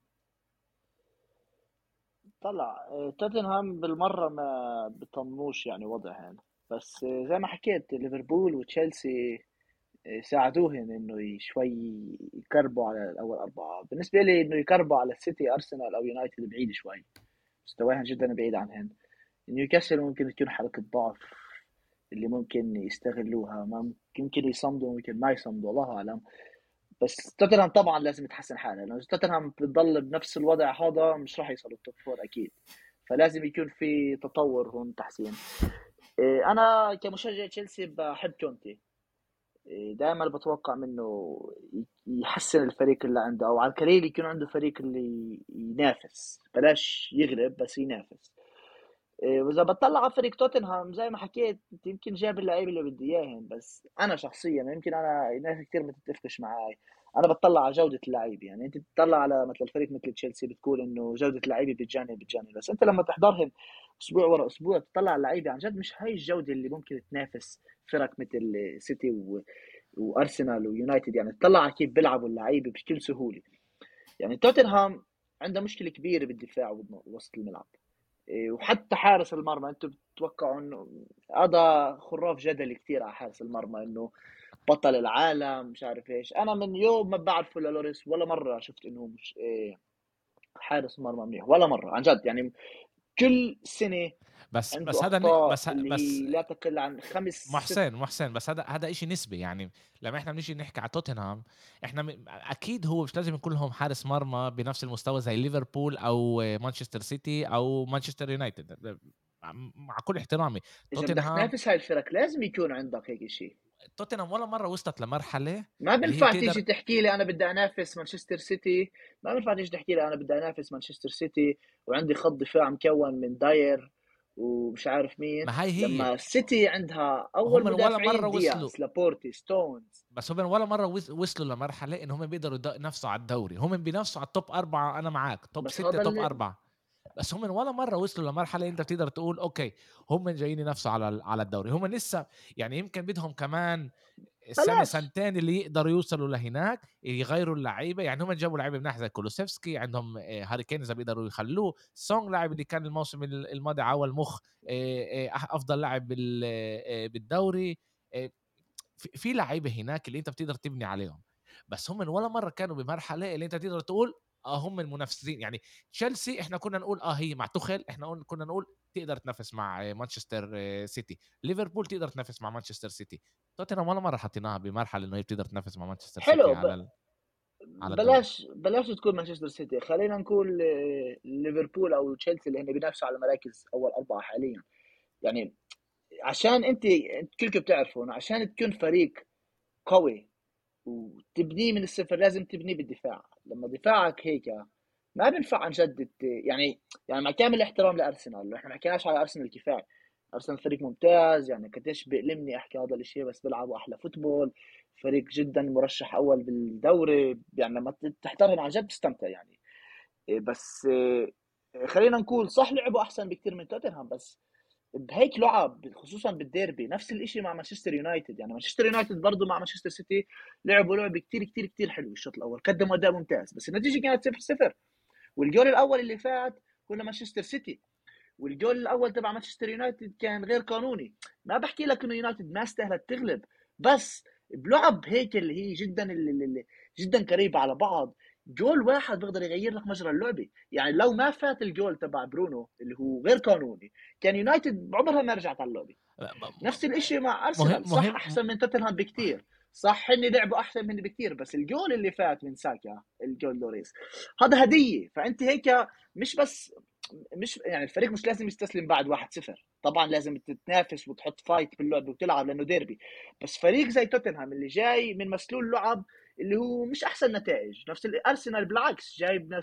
طلع آه، توتنهام بالمرة ما بطمنوش يعني وضعهن بس آه، زي ما حكيت ليفربول وتشيلسي آه، ساعدوهن إنه شوي يقربوا على الأول أربعة. بالنسبة لي إنه يقربوا على السيتي أرسنال أو يونايتد بعيد شوي. مستواهم جدا بعيد عنهن. نيوكاسل ممكن تكون حلقة ضعف اللي ممكن يستغلوها ما ممكن يصمدوا ممكن ما يصمدوا الله أعلم. بس توتنهام طبعا لازم يتحسن حاله لأنه توتنهام بتضل بنفس الوضع هذا مش راح يوصلوا ال top four أكيد. فلازم يكون في تطور هون تحسين. إيه، أنا كمشجع تشيلسي بحب كونتي. دائما بتوقع منه يحسن الفريق اللي عنده أو على القليل يكون عنده فريق اللي ينافس. بلاش يغلب بس ينافس. إيه، وإذا بتطلع على فريق توتنهام زي ما حكيت يمكن جاب اللعيبة اللي بدي إياهم بس أنا شخصيا يمكن أنا ناس كثير ما تتفقش معي أنا بتطلع على جودة اللعيبة يعني أنت بتطلع على مثل فريق مثل تشيلسي بتقول إنه جودة اللعيبة بتجاني بتجاني بس أنت لما تحضرهم أسبوع ورا أسبوع تطلع على اللعيبة عن جد مش هاي الجودة اللي ممكن تنافس فرق مثل سيتي و... وأرسنال ويونايتد يعني تطلع على كيف بيلعبوا اللعيبة بكل سهولة. يعني توتنهام عنده مشكلة كبيرة بالدفاع ووسط الملعب. إيه، وحتى حارس المرمى أنتم بتتوقعوا إنه هذا خراف جدلي كثير على حارس المرمى إنه بطل العالم مش عارف إيش. أنا من يوم ما بعرفه للوريس ولا مرة شفت إنه مش إيه حارس مرمى منيح ولا مرة عن جد. يعني كل سنة بس بس هذا بس بس لا تقل عن خمس محسن محسن بس هذا هذا شيء نسبي. يعني لما إحنا بنيجي نحكي على توتنهام إحنا م... أكيد هو مش لازم يكون لهم حارس مرمى بنفس المستوى زي ليفربول أو مانشستر سيتي أو مانشستر يونايتد. مع كل احترامي توتنهام تنافس هاي الفرق لازم يكون عندك هيك شيء توتنهام ولا مرة وصلت لمرحلة ما بينفع تيجي تحكي لي أنا بدي أنافس مانشستر سيتي. ما بينفع تيجي تحكي لي أنا بدي أنافس مانشستر سيتي وعندي خط دفاع مكون من داير ومش عارف مين. ما هي هي. لما السيتي عندها أول هم ولا مدافعين مرة وصلوا. لابورتي ستونز بس هم ولا مرة وص- وصلوا لمرحلة إن هم بيقدروا ينافسوا على الدوري. هم بينافسوا على ال top أربعة أنا معك top هذا top أربعة. بس هم ولا مرة وصلوا لمرحلة أنت بتقدر تقول okay هم جايين ينافسوا على على الدوري. هم لسه يعني يمكن بدهم كمان سنة. سنتين اللي يقدروا يوصلوا لهناك يغيروا اللعيبة. يعني هم جابوا لعيبة مناح زي كولوسيفسكي عندهم آه، هاري كين إذا بيقدروا يخلوه. سونج لاعب اللي كان الموسم ال- الماضي عاول مخ آه، آه، أفضل لاعب بال- بالدوري. في- في لعيبة هناك اللي أنت بتقدر تبني عليهم. بس هم من ولا مرة كانوا بمرحلة اللي أنت تقدر تقول آه هم المنافسين. يعني تشيلسي إحنا كنا نقول آه هي مع تخل إحنا كنا نقول تقدر تنافس مع مانشستر سيتي ليفربول تقدر تنافس مع مانشستر سيتي توتنهام ولا مرة حطيناها بمرحلة إنه هي بتقدر تنافس مع مانشستر حلو، سيتي ب- على ال... على بلاش بلاش تكون مانشستر سيتي خلينا نقول ليفربول أو تشيلسي اللي هن بينافسوا على مراكز أول أربعة حاليا. يعني عشان أنت أنت كلكم بتعرفوا إنه عشان تكون فريق قوي وتبنيه من الصفر لازم تبنيه بالدفاع. لما دفاعك هيك ما بينفع عن جد يعني يعني مع كامل الاحترام لأرسنال إحنا ما حكيناش على أرسنال كفاية. أرسنال فريق ممتاز يعني قديش بيألمني أحكي هذا الشيء بس بيلعبوا أحلى football. فريق جدا مرشح أول بالدوري يعني لما تحضرهم عن جد بتستمتع يعني. إيه بس إيه خلينا نقول صح لعبوا أحسن بكثير من توتنهام بس بهيك لعب خصوصا بالديربي. نفس الشيء مع مانشستر يونايتد. يعني مانشستر يونايتد برضه مع مانشستر سيتي لعبوا لعبه كثير كثير كثير حلوة الشوط الأول. قدموا أداء ممتاز بس النتيجة كانت 0 0 والجول الأول اللي فات هو مانشستر سيتي. والجول الأول تبع مانشستر يونايتد كان غير قانوني. ما بحكي لك إنه يونايتد ما استاهلت تغلب بس بلعب هيك اللي هي جدا اللي جدا قريبه على بعض. جول واحد بيقدر يغير لك مجرى اللعبة. يعني لو ما فات الجول تبع برونو اللي هو غير قانوني كان يونايتد عمرها ما رجعت على اللعبة. نفس الشيء مع أرسنال. صح مهم. أحسن من توتنهام بكثير صح هن لعبوا أحسن منهن بكثير بس الجول اللي فات من ساكا الجول لوريس هذا هدية. فأنت هيك مش بس مش يعني الفريق مش لازم يستسلم بعد 1-0 طبعا لازم تتنافس وتحط fight باللعب وتلعب لأنه ديربي بس فريق زي توتنهام اللي جاي من مسلسل لعب اللي هو مش أحسن نتائج. نفس الارسنال بالعكس جايب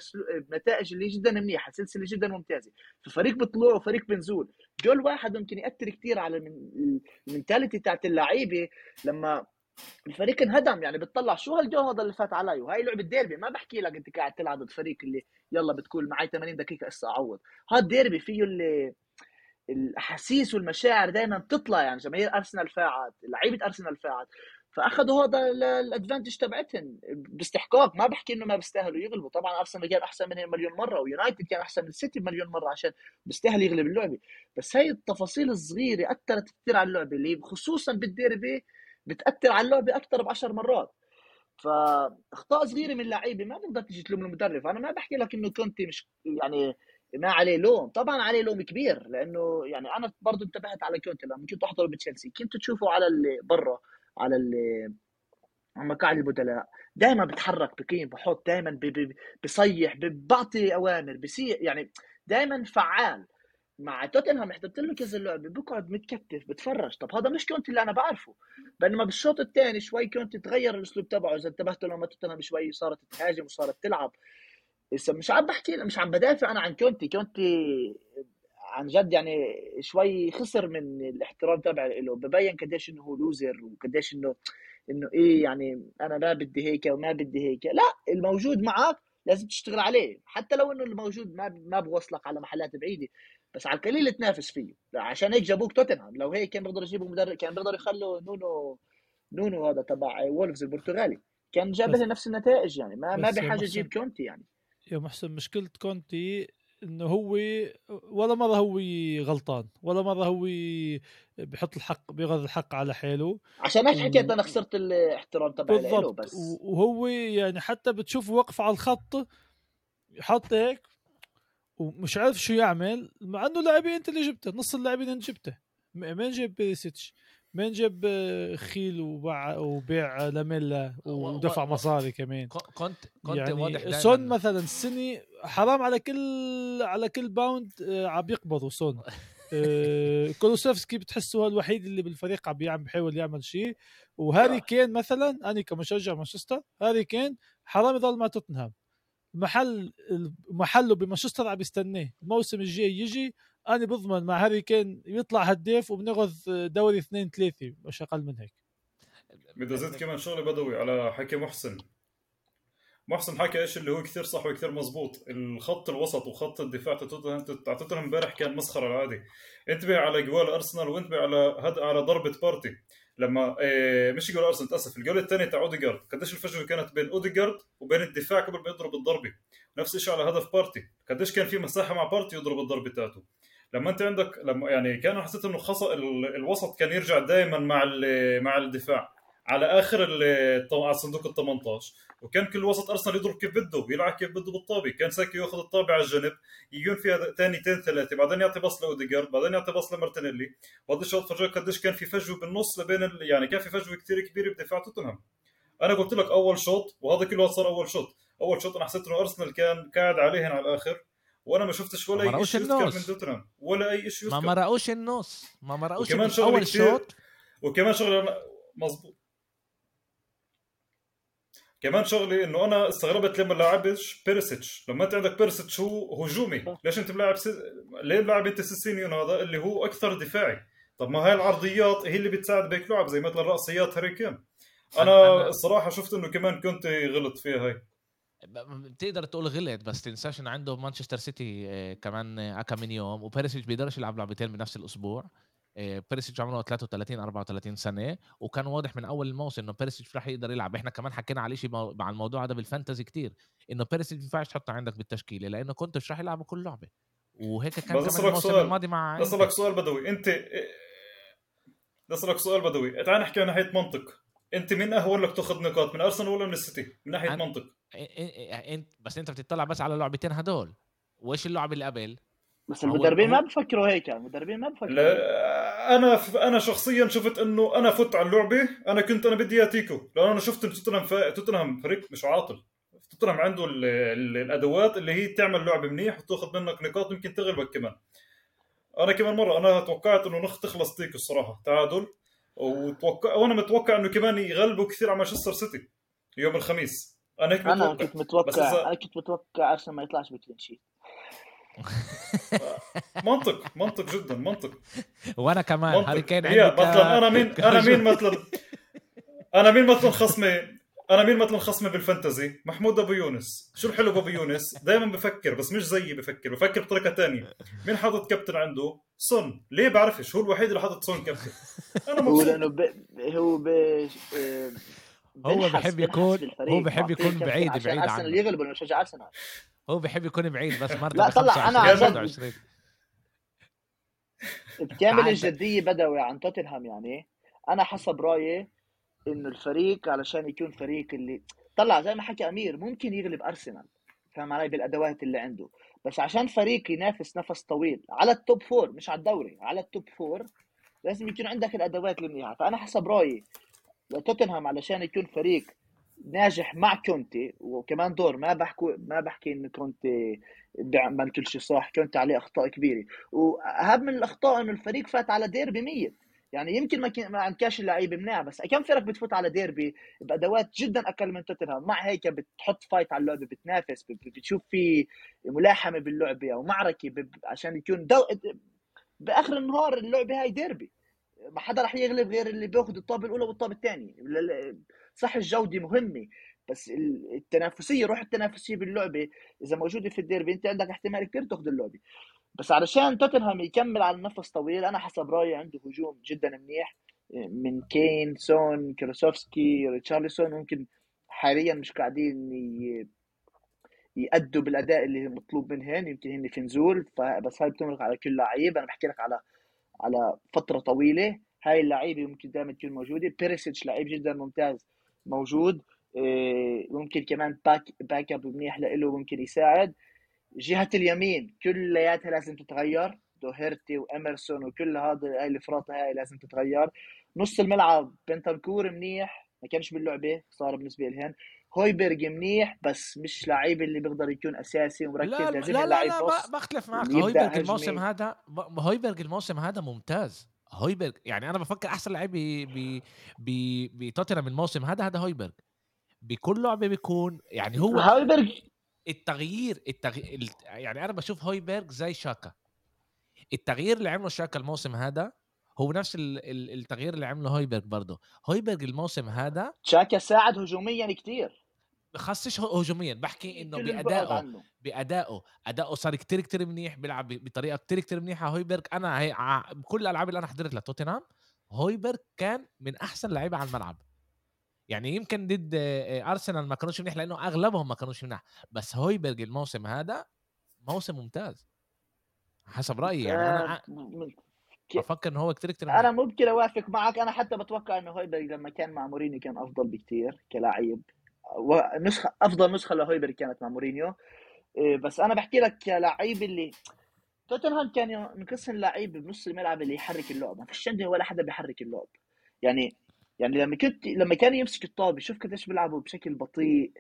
نتائج اللي جدا منيحة سلسلة جدا ممتازة. ففريق بطلوع وفريق بنزول. جول واحد ممكن يأثر كثير على ال mentality تاعت اللعيبة لما الفريق انهدم. يعني بتطلع شو هالجول هذا اللي فات علي؟ وهي لعبة ديربي. ما بحكي لك أنت قاعد تلعب ضد فريق اللي يلا بتقول معي 80 دقيقة هسه أعوض. هذا ديربي فيه اللي الأحاسيس والمشاعر دائما بتطلع. يعني جماهير أرسنال فاعت لعيبة أرسنال فاعت. فأخذوا هذا ال advantage تبعتهم باستحقاق. ما بحكي إنه ما بيستاهلوا يغلبوا. طبعا أرسنال كان أحسن منهم مليون مرة ويونايتد كان أحسن من السيتي مليون مرة عشان بيستاهل يغلب اللعبة. بس هي التفاصيل الصغيرة أثرت كثير على اللعبة اللي خصوصا بالديربي بتأثر على اللعبة أكثر ب 10 مرات. فأخطاء صغيرة من اللعيبه ما بتقدر تيجي تلوم المدرب. أنا ما بحكي لك إنه كنتي مش يعني ما عليه لوم. طبعا عليه لوم كبير لأنه يعني أنا برضه انتبهت على كونتي لما كنت أحضر بتشيلسي. كنت تشوفه على اللي برا. على على مقاعد البدلاء. دائما بتحرك بقيم بحط دائما بصيح بعطي أوامر بصير يعني دائما فعال. مع توتنهام حضرت له كذا لعبه بقعد متكتف بتفرج. طب هذا مش كونتي اللي أنا بعرفه. بينما بالشوط الثاني شوي كونتي تغير الأسلوب تبعه. إذا انتبهت لما توتنهام شوي صارت تهاجم وصارت تلعب. مش عم بحكي مش عم بدافع أنا عن كونتي. كونتي عن جد يعني شوي خسر من الاحترام تبع له ببين قديش إنه هو لوزر وقديش انه إنه إيه يعني أنا ما بدي هيك وما بدي هيك. لا الموجود معك لازم تشتغل عليه. حتى لو إنه الموجود ما ما بوصلك على محلات بعيدة. بس على القليل تنافس فيه. عشان هيك جابوك توتنهام لو هيك كان بيقدروا يجيبوا مدرب كان بيقدروا يخلوا نونو نونو هذا تبع وولفز البرتغالي. كان جاب له نفس النتائج يعني. ما ما بحاجة يجيب كونتي يعني. يا محسن مشكلة كونتي إنه هو ولا مرة هو غلطان ولا مرة هو بحط الحق بيغض الحق على حاله عشان هيك حكيت أنا خسرت الاحترام تبعي له بس. وهو يعني حتى بتشوف وقف على الخط يحط هيك ومش عارف شو يعمل مع إنه لاعبين أنت اللي جبته نص اللاعبين أنت جبته مين جاب بيريسيتش؟ مين جاب خيل وباع وبيع لاميلا ودفع مصاري كمان. كنت كنت يعني واضح سون مثلا السنة حرام على كل على كل pound آه، عم يقبضوا سون. [LAUGHS] آه، كولوسيفسكي بتحسه هو الوحيد اللي بالفريق عم بيعمل بيحاول يعمل شيء. وهاري كين مثلا أنا كمشجع مانشستر هاري كين حرام يضل مع توتنهام. محل محله بمانشستر عم يستناه. الموسم الجاي يجي أنا بضمن مع هاري كين يطلع هداف وبناخذ دوري اثنين ثلاثة مش أقل من هيك. بدي أزيد كمان شغلة بدوي على حكي محسن. محسن حكى إيش اللي هو كثير صح وكثير مزبوط. الخط الوسط وخط الدفاع تاع امبارح كان مسخرة العادي انتبه على جول أرسنال وانتبه على هد على ضربة بارتي. لما إيه مش جول أرسنال تاسف الجول الثاني تاع اوديجارد قديش الفجوة كانت بين اوديجارد وبين الدفاع قبل ما يضرب الضربة؟ نفس الشيء على هدف بارتي. قديش كان في مساحة مع بارتي يضرب الضربة تاعته؟ لما انت عندك لما يعني كان حسيت إنه خط الوسط كان يرجع دائما مع مع الدفاع. على آخر على صندوق ال 18 وكان كل وسط أرسنال يضرب كيف بده ويلعب كيف بده بالطابة. كان ساكا ياخذ الطابة على الجنب يجون فيها ثانيتين ثلاثة بعدين يعطي باص لأوديجارد بعدين يعطي باص لمارتينيلي. وهذا الشوط فرجاك قديش كان في فجوة بالنص لبين ال... يعني كان في فجوة كثير كبيرة بدفاع توتنهام. أنا قلت لك أول شوط وهذا كله صار أول شوط. أول شوط أنا حسيت إنه أرسنال كان قاعد عليهن على الآخر. وأنا ما شفتش ولا أي شيء من توتنهام ولا أي شيء ما مرقوش النص ما مرقوش وكمان أول شوط وكمان شغلة مظبوط. كمان شغلة إنه أنا استغربت لما لاعبش بيريسيتش لما أنت عندك بيريسيتش هو هجومي. ليش أنت ملاعب س... ليه ملاعب أنت سيسينيون هذا اللي هو أكثر دفاعي؟ طب ما هاي العرضيات هي اللي بتساعد بهيك لعب زي مثلا رأسيات هاري كين. أنا الصراحة شفت إنه كمان كنت غلط فيها هاي. بتقدر تقول غلط بس تنساش انه عنده مانشستر سيتي آه، كمان أكا من يوم. وبيريسيتش بيقدرش يلعب لعبتين بنفس الأسبوع. آه، بيريسيتش عمره 33 34 سنة. وكان واضح من أول الموسم إنه بيريسيتش رح يقدر يلعب. إحنا كمان حكينا على شيء مع الموضوع هذا بال fantasy كتير إنه بيريسيتش ما ينفعش تحطه عندك بالتشكيلة لأنه كنت مش رح يلعب كل لعبة. وهيك كان كمان الموسم الماضي مع بس لك سؤال بدوي. أنت بس لك سؤال بدوي. تعال نحكي عن ناحية منطق. أنت مين أهون لك تاخذ نقاط من أرسنال ولا من السيتي؟ من ناحية عن... منطق. أنت بس أنت بتطلع بس على اللعبتين هدول. وإيش اللعبه اللي قبل؟ بس المدربين ما بفكروا هيك المدربين ما بفكروا لا أنا ف... أنا شخصيا شفت إنه أنا فت على اللعبة أنا كنت أنا بدي تيكو لأنه أنا شفت توتنهام ف... توتنهام فريق مش عاطل. توتنهام عنده ال... ال... الأدوات اللي هي تعمل لعبة منيح وتأخذ منك نقاط يمكن تغلبك كمان. أنا كمان مرة أنا توقعت إنه نخ تخلص تيكو الصراحة تعادل. وتوقع وأنا متوقع إنه كمان يغلبوا كثير على مانشستر سيتي يوم الخميس. أنا هيك أنا كنت متوقع. أنا كنت متوقع أرسنال ما يطلعش ب clean sheet. [LAUGHS] منطق منطق جدا منطق. وأنا كمان. هاري كين عندي مثلا أنا مين أنا مين مثلا أنا مين مثلا خصمي؟ أنا مين مثلا خصمي بال fantasy؟ محمود أبو يونس. شو الحلو بأبو يونس؟ دائما بفكر بس مش زيي بفكر. بفكر بطريقة ثانية مين حاطط كابتن عنده؟ سون. ليه بعرفش؟ هو الوحيد اللي حاطط سون كابتن. أنا مبسوط. هو لأنه ب... هو ب... هو بحب يكون هو بحب يكون بعيد بعيد عنه. ارسنال يغلب يشجع ارسنال هو بحب يكون بعيد بس مرته لا طلع أنا عن بكامل الجدية بدوي عن توتنهام يعني. أنا حسب رأيي انه الفريق علشان يكون فريق اللي طلع زي ما حكى أمير ممكن يغلب أرسنال. فاهم علي؟ بالأدوات اللي عنده. بس عشان فريق ينافس نفس طويل على ال top four مش على الدوري على ال top four لازم يكون عندك الأدوات المنيحه فأنا حسب رأيي توتنهام علشان يكون فريق ناجح مع كونتي وكمان دور ما بحكي ما بحكي انه كونتي بيعمل كل شيء صح كونتي عليه أخطاء كبيرة. واهم من الأخطاء إنه الفريق فات على ديربي 100 يعني يمكن ما ما عندكاش اللعيبة منيح بس كم فرق بتفوت على ديربي؟ بأدوات جدا أقل من توتنهام. مع هيك بتحط فايت على اللعبة بتنافس بتشوف في ملاحمة باللعبة أو معركة عشان يكون دو... بآخر النهار اللعبة هاي ديربي. ما حدا رح يغلب غير اللي بياخذ الطابة الأولى والطابة الثانية. صح الجودة مهمة بس التنافسية روح التنافسية باللعبة إذا موجودة في الديربي. أنت عندك احتمال كبير تاخذ اللعبة. بس علشان توتنهام يكمل على نفس طويل أنا حسب رأيي عنده هجوم جدا منيح. من كين سون كولوسيفسكي ريتشارلسون ممكن حاليا مش قاعدين يأدوا بالأداء اللي مطلوب منهم يمكن هن في نزول بس هاي بتمرق على كل لعيب. أنا بحكي لك على على فترة طويلة. هاي اللعيبة ممكن دائما تكون موجودة. بيريسيتش لعيب جدا ممتاز موجود. إيه، ممكن كمان back back up منيح له ممكن يساعد. جهة اليمين كلياتها لازم تتغير. دوهرتي واميرسون وكل هذا هاي الفراطه هاي لازم تتغير. نص الملعب بنتانكور منيح. ما كانش باللعبة صار بالنسبة لهن. هويبرج منيح بس مش لعيب اللي بيقدر يكون أساسي ومركز لا لازم لا لا, لا بختلف معك. هويبرج الموسم هذا هويبرج الموسم هذا ممتاز. هويبرج يعني أنا بفكر أحسن لعيب بتوتنهام الموسم هذا هذا هويبرج بكل لعبه بيكون يعني هو هويبرج التغيير التغيير يعني أنا بشوف هويبرج زي شاكا. التغيير اللي عمله شاكا الموسم هذا هو نفس التغيير اللي عمله هويبرج برضه. هويبرج الموسم هذا شاكا ساعد هجوميا كثير خاصش هجوميا بحكي إنه بأدائه بأدائه. اداؤه صار كتير كتير منيح بيلعب بطريقة كتير كتير منيحة. هويبرج أنا هي بكل الألعاب اللي أنا حضرت لتوتنهام هويبرج كان من أحسن لعيبة على الملعب. يعني يمكن ضد أرسنال ما كانوش منيح لأنه أغلبهم ما كانوش منيح. بس هويبرج الموسم هذا موسم ممتاز. حسب رأيي يعني أنا آه، بفكر إنه هو كثير كثير أنا ممكن اوافق معك. أنا حتى بتوقع إنه هويبرج لما كان مع مورينيو كان أفضل بكثير كلاعب. ونسخة أفضل نسخة لهويبرج كانت مع مورينيو. إيه، بس أنا بحكي لك كلاعب اللي توتنهام كان ينقص اللعيب بنص الملعب اللي يحرك اللعب ما فيش عندي ولا حدا بيحرك اللعب. يعني يعني لما كنت لما كان يمسك الطابة شوف قديش بيلعبوا بشكل بطيء.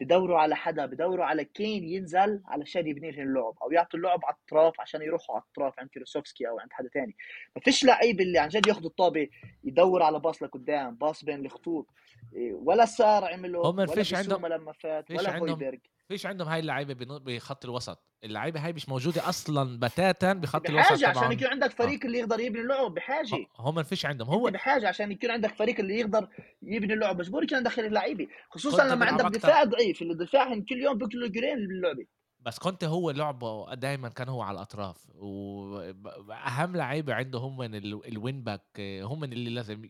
بدوروا على حدا بدوروا على كين ينزل علشان يبني لهم اللعب أو يعطوا اللعب على الطرف عشان يروحوا على الطرف عند كيروسوفسكي أو عند حدا تاني. ما فيش لعيب اللي عن جد ياخذ الطابة يدور على باص لقدام باص بين الخطوط إيه، ولا سار عمله هم ولا فيش عندهم- لما فات ولا هويبرغ فيش عندهم هاي اللعيبة بخط الوسط. اللعيبة هاي مش موجودة أصلا بتاتا بخط الوسط بحاجه عشان يكون عندك فريق اللي يقدر يبني اللعب بحاجة. هم فيش عندهم. هو بحاجة عشان يكون عندك فريق اللي يقدر يبني اللعب. مجبور يكون عندك لعيبه خصوصا لما عندك أكتر. دفاع ضعيف اللي دفاعهم كل يوم بياكلوا جولين باللعبه بس كنت هو لعبه دائما كان هو على الأطراف. واهم لعيبة عنده هم ال- ال wing back هم اللي لازم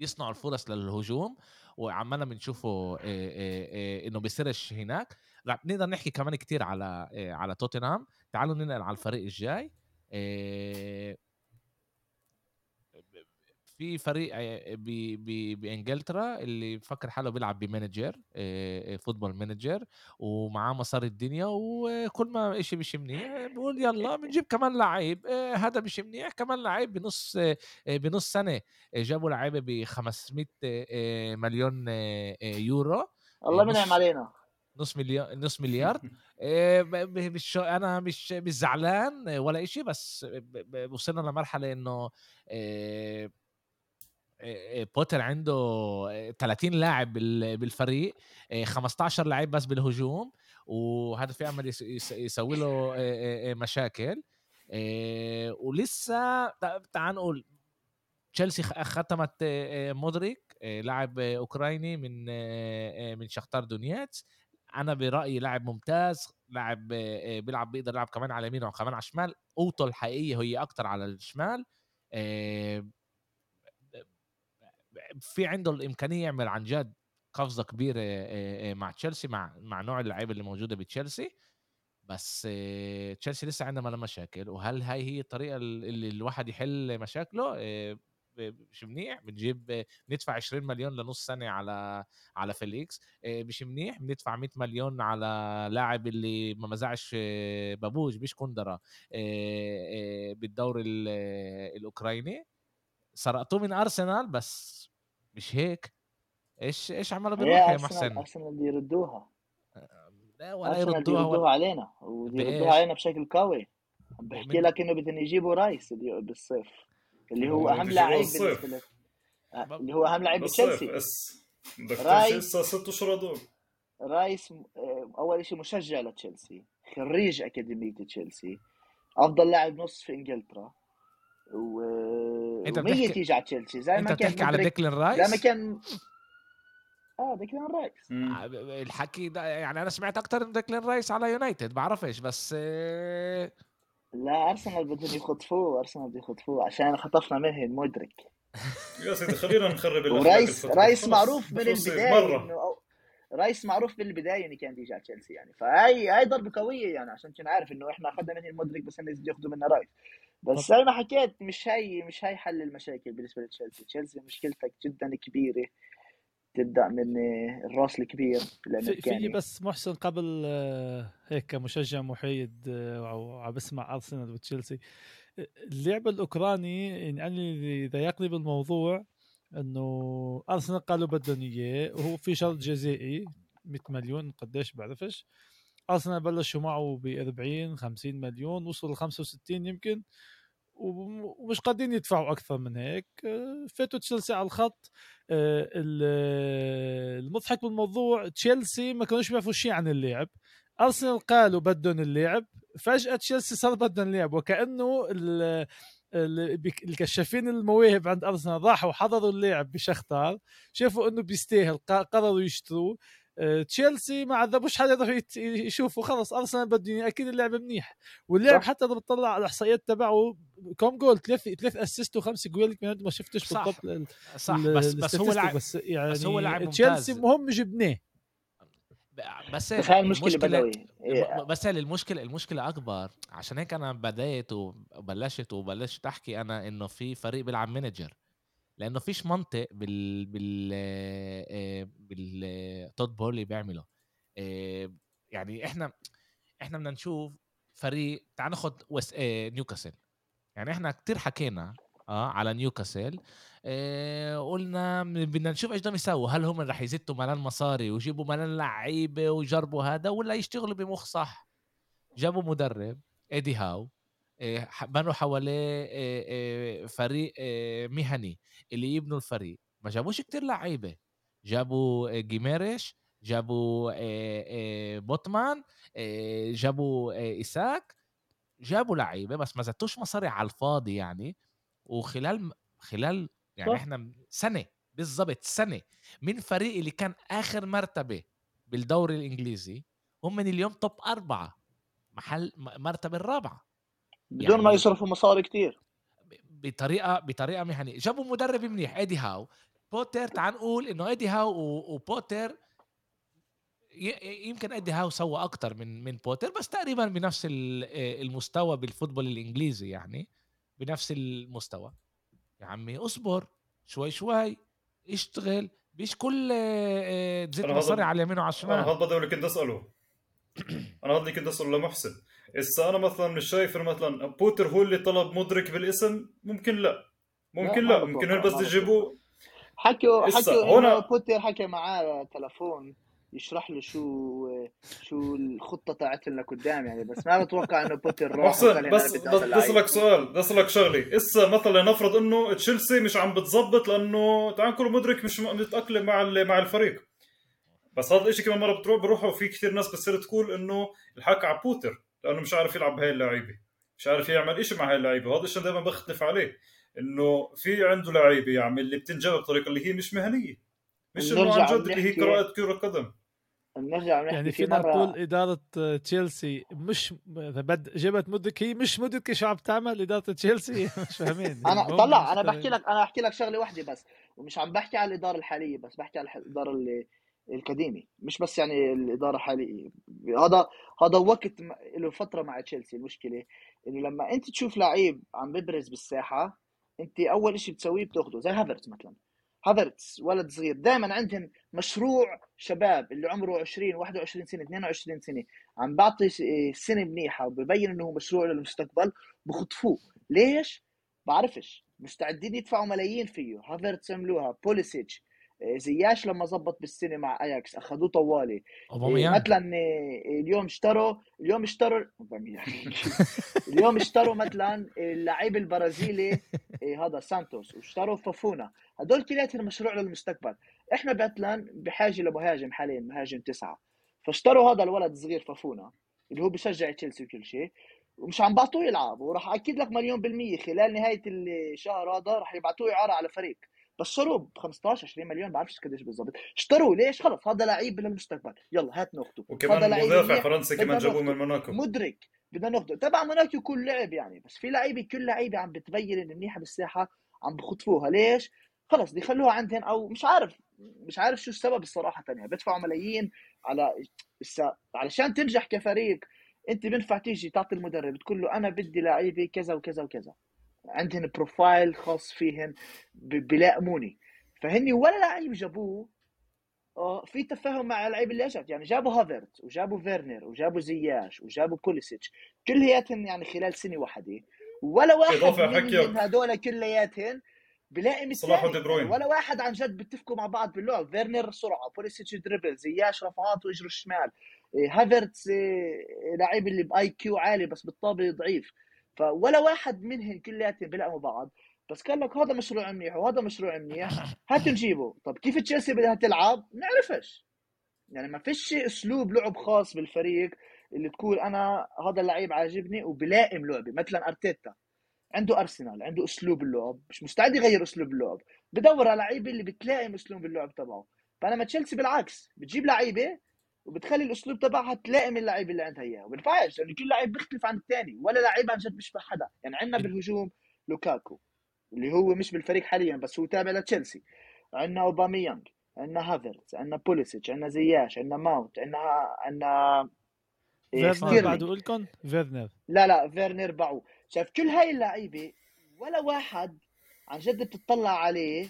يصنعوا الفرص للهجوم. وعمالنا بنشوفه إيه إيه إنه بيصيرش هناك. نقدر نحكي كمان كتير على إيه على توتنهام. تعالوا ننقل على الفريق الجاي. إيه في فريق آه، بإنجلترا اللي بفكر حاله بيلعب ب manager آه، آه، football manager ومعاه مصاري الدنيا وكل ما إشي مش منيح بقول يلا بنجيب كمان لعيب آه، هذا مش منيح كمان لعيب بنص آه، آه، بنص سنة آه، جابوا لعيبة ب 500 آه، آه، مليون آه، آه، يورو. الله منعم علينا. نص مليار نص [LAUGHS] مليار. آه، مش أنا مش مش زعلان ولا إشي بس وصلنا لمرحلة إنه آه، آه، بوتر عنده آه، 30 لاعب بال- بالفريق آه، 15 لاعب بس بالهجوم وهذا في عمل يس- يس- يسوي له مشاكل. ولسه تع- تعال نقول تشيلسي ختمت مودريك لاعب اوكرايني من من شختار دونيتس. أنا برأيي لاعب ممتاز لاعب آه، بيلعب بيقدر يلعب كمان على اليمين وكمان على الشمال. قوته الحقيقية هي أكتر على الشمال آه، في عنده الإمكانية يعمل عن جد قفزة كبيرة آه، مع تشيلسي مع مع نوع اللعيبة اللي موجودة بتشيلسي. بس تشيلسي لسه عندها ملان مشاكل. وهل هاي هي الطريقة اللي الواحد يحل مشاكله؟ مش منيح بنجيب بندفع 20 مليون لنص سنه على على فيليكس آه، مش منيح بندفع 100 مليون على لاعب اللي ما مزعش آه، بابوج مش كندرة آه، بالدوري ال- الاوكرايني سرقتوه من أرسنال بس مش هيك. إيش إيش عملوا هي يا محسن؟ أرسنال بده يردوها. لا ولا بده يردوها ولا يردوها علينا وبده بإيش؟ يردوها علينا بشكل قوي. بحكي من- لك إنه بدهم يجيبوا رايس بالصيف. اللي هو أهم لاعب. بالنسبة لك. آه، اللي هو أهم لاعب بتشيلسي بس ديكلان رايس. ست أشهر هدول. رايس آه، أول شيء مشجع لتشيلسي خريج أكاديمية تشيلسي أفضل لاعب نص في إنجلترا. و ومية بتحكي- يجي على تشيلسي. زي أنت ما كان بتحكي على ديكلين زي رايس؟ ما كان آه ديكلان رايس. مم. الحكي ده يعني أنا سمعت أكتر من ديكلين رايس على يونايتد بعرفش بس آه، لا أرسنال بدهم يخطفوه أرسنال بده يخطفوه عشان خطفنا منهم مودريك يا سيدي خلينا نخرب ورايس. رايس معروف من البداية إنه رايس معروف من البداية إنه كان بيجي على تشيلسي يعني. فهي هاي ضربة قوية يعني عشان تكون عارف إنه إحنا اخذنا منهم مودريك بس بده ياخذوا منا رايس بس زي ما حكيت مش هي مش هي حل المشاكل بالنسبة لتشيلسي. تشيلسي مشكلتك جدا كبيرة. تبدأ من الراس الكبير في, في بس محسن قبل آه، هيك كمشجع محايد آه، أو عم بسمع أرسنال وتشيلسي. اللعب الأوكراني يعني أنا اللي ضايقني بالموضوع إنه أرسنال قالوا بدهم إياه وهو في شرط جزائي 100 مليون قديش بعرفش. أرسنال بلشوا معه ب 40 50 مليون وصلوا ل 65 يمكن. ومش قادرين يدفعوا أكثر من هيك. آه، فاتوا تشيلسي على الخط. آه، ال- المضحك بالموضوع تشيلسي ما كانوش بيعرفوا شيء عن اللعب. أرسنال قالوا بدهم اللعب. فجأة تشيلسي صار بدهم اللعب وكأنه الكشافين المواهب عند أرسنال راحوا حضروا اللعب بشختار. شافوا إنه بيستاهل قرروا يشتروه. تشيلسي ما عذبوش حدا يروحوا يت- يشوفوا خلص أرسنال إياه، أكيد اللعب منيح. واللعب صح. حتى إذا بتطلع على الإحصائيات تبعه كم جول؟ ثلاث ثلاث assist وخمس جوال كمان ما شفتش صح. بالضبط ال- صح. ال- بس بس هو لاعب بس يعني بس هو لاعب تشيلسي. مهم جبناه. بس بس هاي المشكلة بدوي. إيه، بس هي المشكلة المشكلة أكبر. عشان هيك أنا بديت وبلشت وبلشت أحكي أنا إنه في فريق بيلعب manager لأنه فيش منطق بال بال آه، بال تود بولي بيعمله. آه، يعني إحنا إحنا بدنا نشوف فريق تعال ناخذ وس... آه، نيوكاسل يعني إحنا كتير حكينا آه على نيوكاسل آه قلنا بدنا نشوف إيش بدهم يسووا. هل هم رح يزتوا ملان مصاري ويجيبوا ملان لعيبة ويجربوا هذا ولا يشتغلوا بمخ صح؟ جابوا مدرب ايدي هاو بنوا حواليه آه، آه، فريق آه، مهني اللي يبنوا الفريق. ما جابوش كتير لعيبة. جابوا آه، جيمارايش جابوا آه، آه، بوتمان آه، جابوا آه، إيساك. جابوا لعيبة بس ما زتوش مصاري على الفاضي يعني. وخلال خلال يعني صح. إحنا سنة بالضبط سنة من فريق اللي كان آخر مرتبة بالدوري الإنجليزي هم من اليوم توب أربعة محل مرتبة الرابعة. بدون ما يعني- يصرفوا مصاري كتير. ب- بطريقة بطريقه مهنيه جابوا مدرب منيح إيدي هاو. بوتر تعال نقول إنه إيدي هاو و- وبوتر ي- يمكن إيدي هاو سوى أكتر من من بوتر بس تقريبا بنفس ال- آه، المستوى بال football الإنجليزي يعني بنفس المستوى. يا عمي اصبر شوي شوي اشتغل مش كل آه، آه، تزيد أنا هذا- مصاري على اليمين وعلى أنا الشمال. هذا بدي اللي كنت أسأله. [CLEARS THROAT] أنا هذا اللي كنت أسأله لمحسن. هسه أنا مثلا مش شايف مثلا بوتر هو اللي طلب مودريك بالاسم؟ ممكن لا. ممكن لا، لا, ممكن هن بس ما يجيبوا حكوا حكوا هنا- بوتر حكى معاه تلفون يشرح له شو شو الخطة تاعتهم لقدام يعني بس ما بتوقع إنه بوتر راح محسن بس بدي بس اسالك اللعيب. سؤال بدي اسالك شغله هسه مثلا نفرض إنه تشيلسي مش عم بتزبط لأنه تعال كل مودريك مش متأقلم مع مع الفريق. بس هذا الشيء كمان مرة بتروح بروحوا في كثير ناس بتصير تقول إنه الحق على بوتر. لأنه مش عارف يلعب بهاي اللعيبة. مش عارف يعمل شيء مع هاي اللعيبة. وهذا الشيء دائما بختلف عليه إنه في عنده لعيبة يا عمي اللي بتنجاب بطريقة اللي هي مش مهنية. مش إنه عن جد اللي هي قراءه كره قدم. بنرجع بنحكي يعني في فينا مره نقول إدارة تشيلسي مش إذا بد جابت مدرك هي مش مدركه شو عم تعمل إدارة تشيلسي؟ [LAUGHS] مش فاهمين. أنا طلع أنا بحكي. لك أنا أحكي لك شغلة واحدة بس ومش عم بحكي على الإدارة الحالية بس بحكي على الإدارة اللي القديمه مش بس يعني الإدارة الحاليه هذا هذا وقت له فترة مع تشيلسي المشكلة إنه لما أنت تشوف لعيب عم ببرز بالساحة أنت أول شيء بتسويه بتاخده زي هافرتس مثلا. هافرتس ولد صغير دائما عندهم مشروع شباب اللي عمره 20 21 سنة 22 سنة. عم بعطي سنة منيحة وببين إنه هو مشروع للمستقبل بخطفوه ليش؟ بعرفش. مستعدين يدفعوا ملايين فيه. هافرتس عملوها بوليسيتش. زياش لما زبط بالسنه مع اياكس أخذوه طوالي. إيه، اوباميانج مثلا إيه، اليوم اشتروا اليوم اشتروا. اليوم اشتروا مثلا اللعيب البرازيلي إيه، هذا سانتوس واشتروا فوفانا هدول كلياتهم مشروع للمستقبل. إحنا مثلا بحاجة لمهاجم حاليا مهاجم تسعة. فاشتروا هذا الولد الصغير فوفانا اللي هو بشجع تشيلسي وكل شيء ومش عم بعطوه يلعب وراح أكد لك مليون بالمية خلال نهاية الشهر هذا راح يبعتوه إعارة على فريق. بس شروه ب 15 20 مليون بعرفش قديش بالضبط. اشتروه ليش؟ خلص هذا لعيب للمستقبل يلا هات ناخده وكمان مدافع فرنسي كمان جابوه. من موناكو. مدرك. بدنا ناخده تبع موناكو كل لعب يعني بس في لعيبة كل لعيبة عم بتبين إن منيحة بالساحة عم بخطفوها. ليش؟ خلص بدي يخلوها عندهم أو مش عارف مش عارف شو السبب الصراحة يعني بدفعوا ملايين على هسه علشان تنجح كفريق أنت بينفع تيجي تعطي المدرب تقول له أنا بدي لعيبة كذا وكذا وكذا. عندهم profile خاص فيهم ب- بيلائموني فهني ولا لعيب جابوه في تفاهم مع اللعيبه اللي اجت يعني جابوا هافرتس وجابوا فيرنر وجابوا زياش وجابوا بوليسيتش كلياتهم يعني خلال سنة واحدة. ولا واحد إضافة من, هدول كلياتهم بلائم صلاح. يعني ولا واحد عن جد بيتفقوا مع بعض باللعب. فيرنر سرعة بوليسيتش dribble زياش رفعات وإجره الشمال. إيه، هافرتس إيه، لعيب اللي IQ عالي بس بالطابة ضعيف. فولا واحد منهم كلياتهم بيلائموا بعض. بس قال لك هذا مشروع منيح وهذا مشروع منيح هاتوا نجيبه. طب كيف تشيلسي بدها تلعب؟ نعرفش يعني ما فيش أسلوب لعب خاص بالفريق اللي تقول أنا هذا اللعيب عاجبني وبلائم لعبي. مثلا أرتيتا. عنده أرسنال عنده أسلوب اللعب. مش مستعد يغير أسلوب اللعب. بدور على لعيبة اللي بتلائم أسلوب اللعب تبعه. بينما تشيلسي بالعكس. بتجيب لعيبة وبتخلي الأسلوب تبعها تلائم اللعيبه اللي عندها إياه. وبينفعش لأنه كل لعيب بيختلف عن الثاني ولا لعيب عن جد بيشبه حدا. يعني عندنا بالهجوم لوكاكو اللي هو مش بالفريق حاليا بس هو تابع لتشيلسي. عندنا أوباميانج عندنا هافرتز عندنا بوليسيتش عندنا زياش عندنا ماونت عندنا عندنا إيه، فيرنر بعده لكم فيرنر. لا لا فيرنر باعوه شايف كل هاي اللعيبة ولا واحد عن جد بتطلع عليه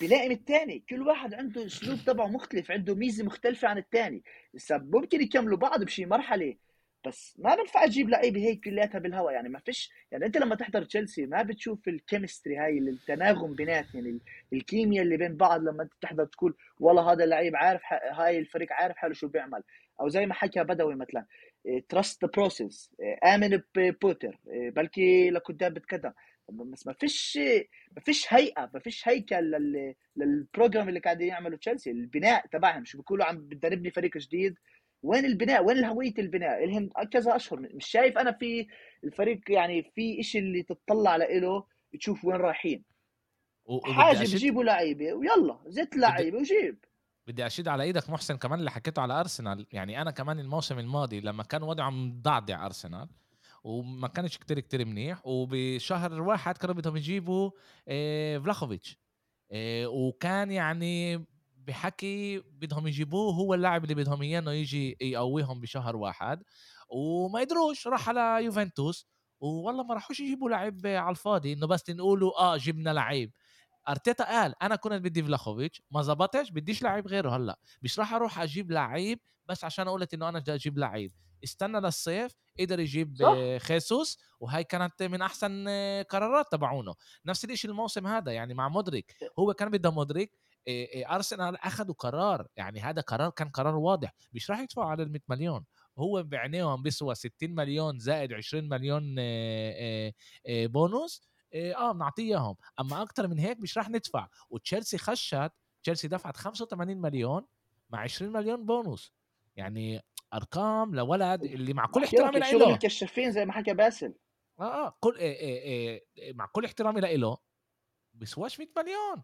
بلائم الثاني كل واحد عنده اسلوب تبعه مختلف عنده ميزة مختلفة عن الثاني هسه ممكن يكملوا بعض بشي مرحلة. بس ما بنفع تجيب لعيبة هيك كلياتها بالهواء يعني ما فيش يعني أنت لما تحضر تشيلسي ما بتشوف ال chemistry هاي التناغم بيناتهم يعني الكيمياء اللي بين بعض لما أنت تحضر تقول والله هذا اللعيب عارف هاي الفريق عارف حاله شو بيعمل. أو زي ما حكى بدوي مثلا trust the process آمن ببوتر بلكي لقدام بتقدم. بس ما فيش ما فيش هيئة ما فيش هيكل لل program اللي قاعدين يعملوا تشيلسي. البناء تبعهم شو بيقولوا عم بدنا نبني فريق جديد. وين البناء؟ وين هوية البناء؟ لهم كذا أشهر. مش شايف أنا في الفريق يعني في شيء اللي تطلع له تشوف وين رايحين. حاجة بجيبوا لعيبة ويلا زت لعيبة وجيب. بدي أشيد على إيدك محسن كمان اللي حكيته على أرسنال. يعني أنا كمان الموسم الماضي لما كان وضعه مضعضع أرسنال وما كانش كتير كتير منيح وبشهر واحد كانوا بدهم يجيبوا إيه فلاخوفيتش. إيه وكان يعني بحكي بدهم يجيبوه هو اللاعب اللي بدهم إياه إنه يجي يقويهم بشهر واحد. وما يدروش راح على يوفنتوس. والله ما راحوش يجيبوا لعيب على الفاضي إنه بس نقولوا آه جبنا لعيب. أرتيتا قال أنا كنت بدي فلاخوفيتش ما زبطش بديش لعيب غيره هلأ. مش راح أروح أجيب لعيب بس عشان قلت إنه أنا بدي أجيب لعيب. استنى للصيف قدر يجيب صح. خيسوس وهي كانت من أحسن قرارات تبعونه. نفس الشيء الموسم هذا يعني مع مدرك هو كان بده مدرك أرسنال أخذوا قرار يعني هذا قرار كان قرار واضح. مش راح يدفعوا على ال 100 مليون. هو بعينيهم بيسوى 60 مليون زائد 20 مليون بونوس آه بنعطيه إياهم. أما أكثر من هيك مش راح ندفع. وتشيلسي خشت تشيلسي دفعت 85 مليون مع 20 مليون بونوس. يعني ارقام لولد اللي مع كل احترامي له شغل الكشافين زي ما حكى باسل. آه آه كل إيه إيه إيه مع كل احترامي له بيسواش 100 مليون.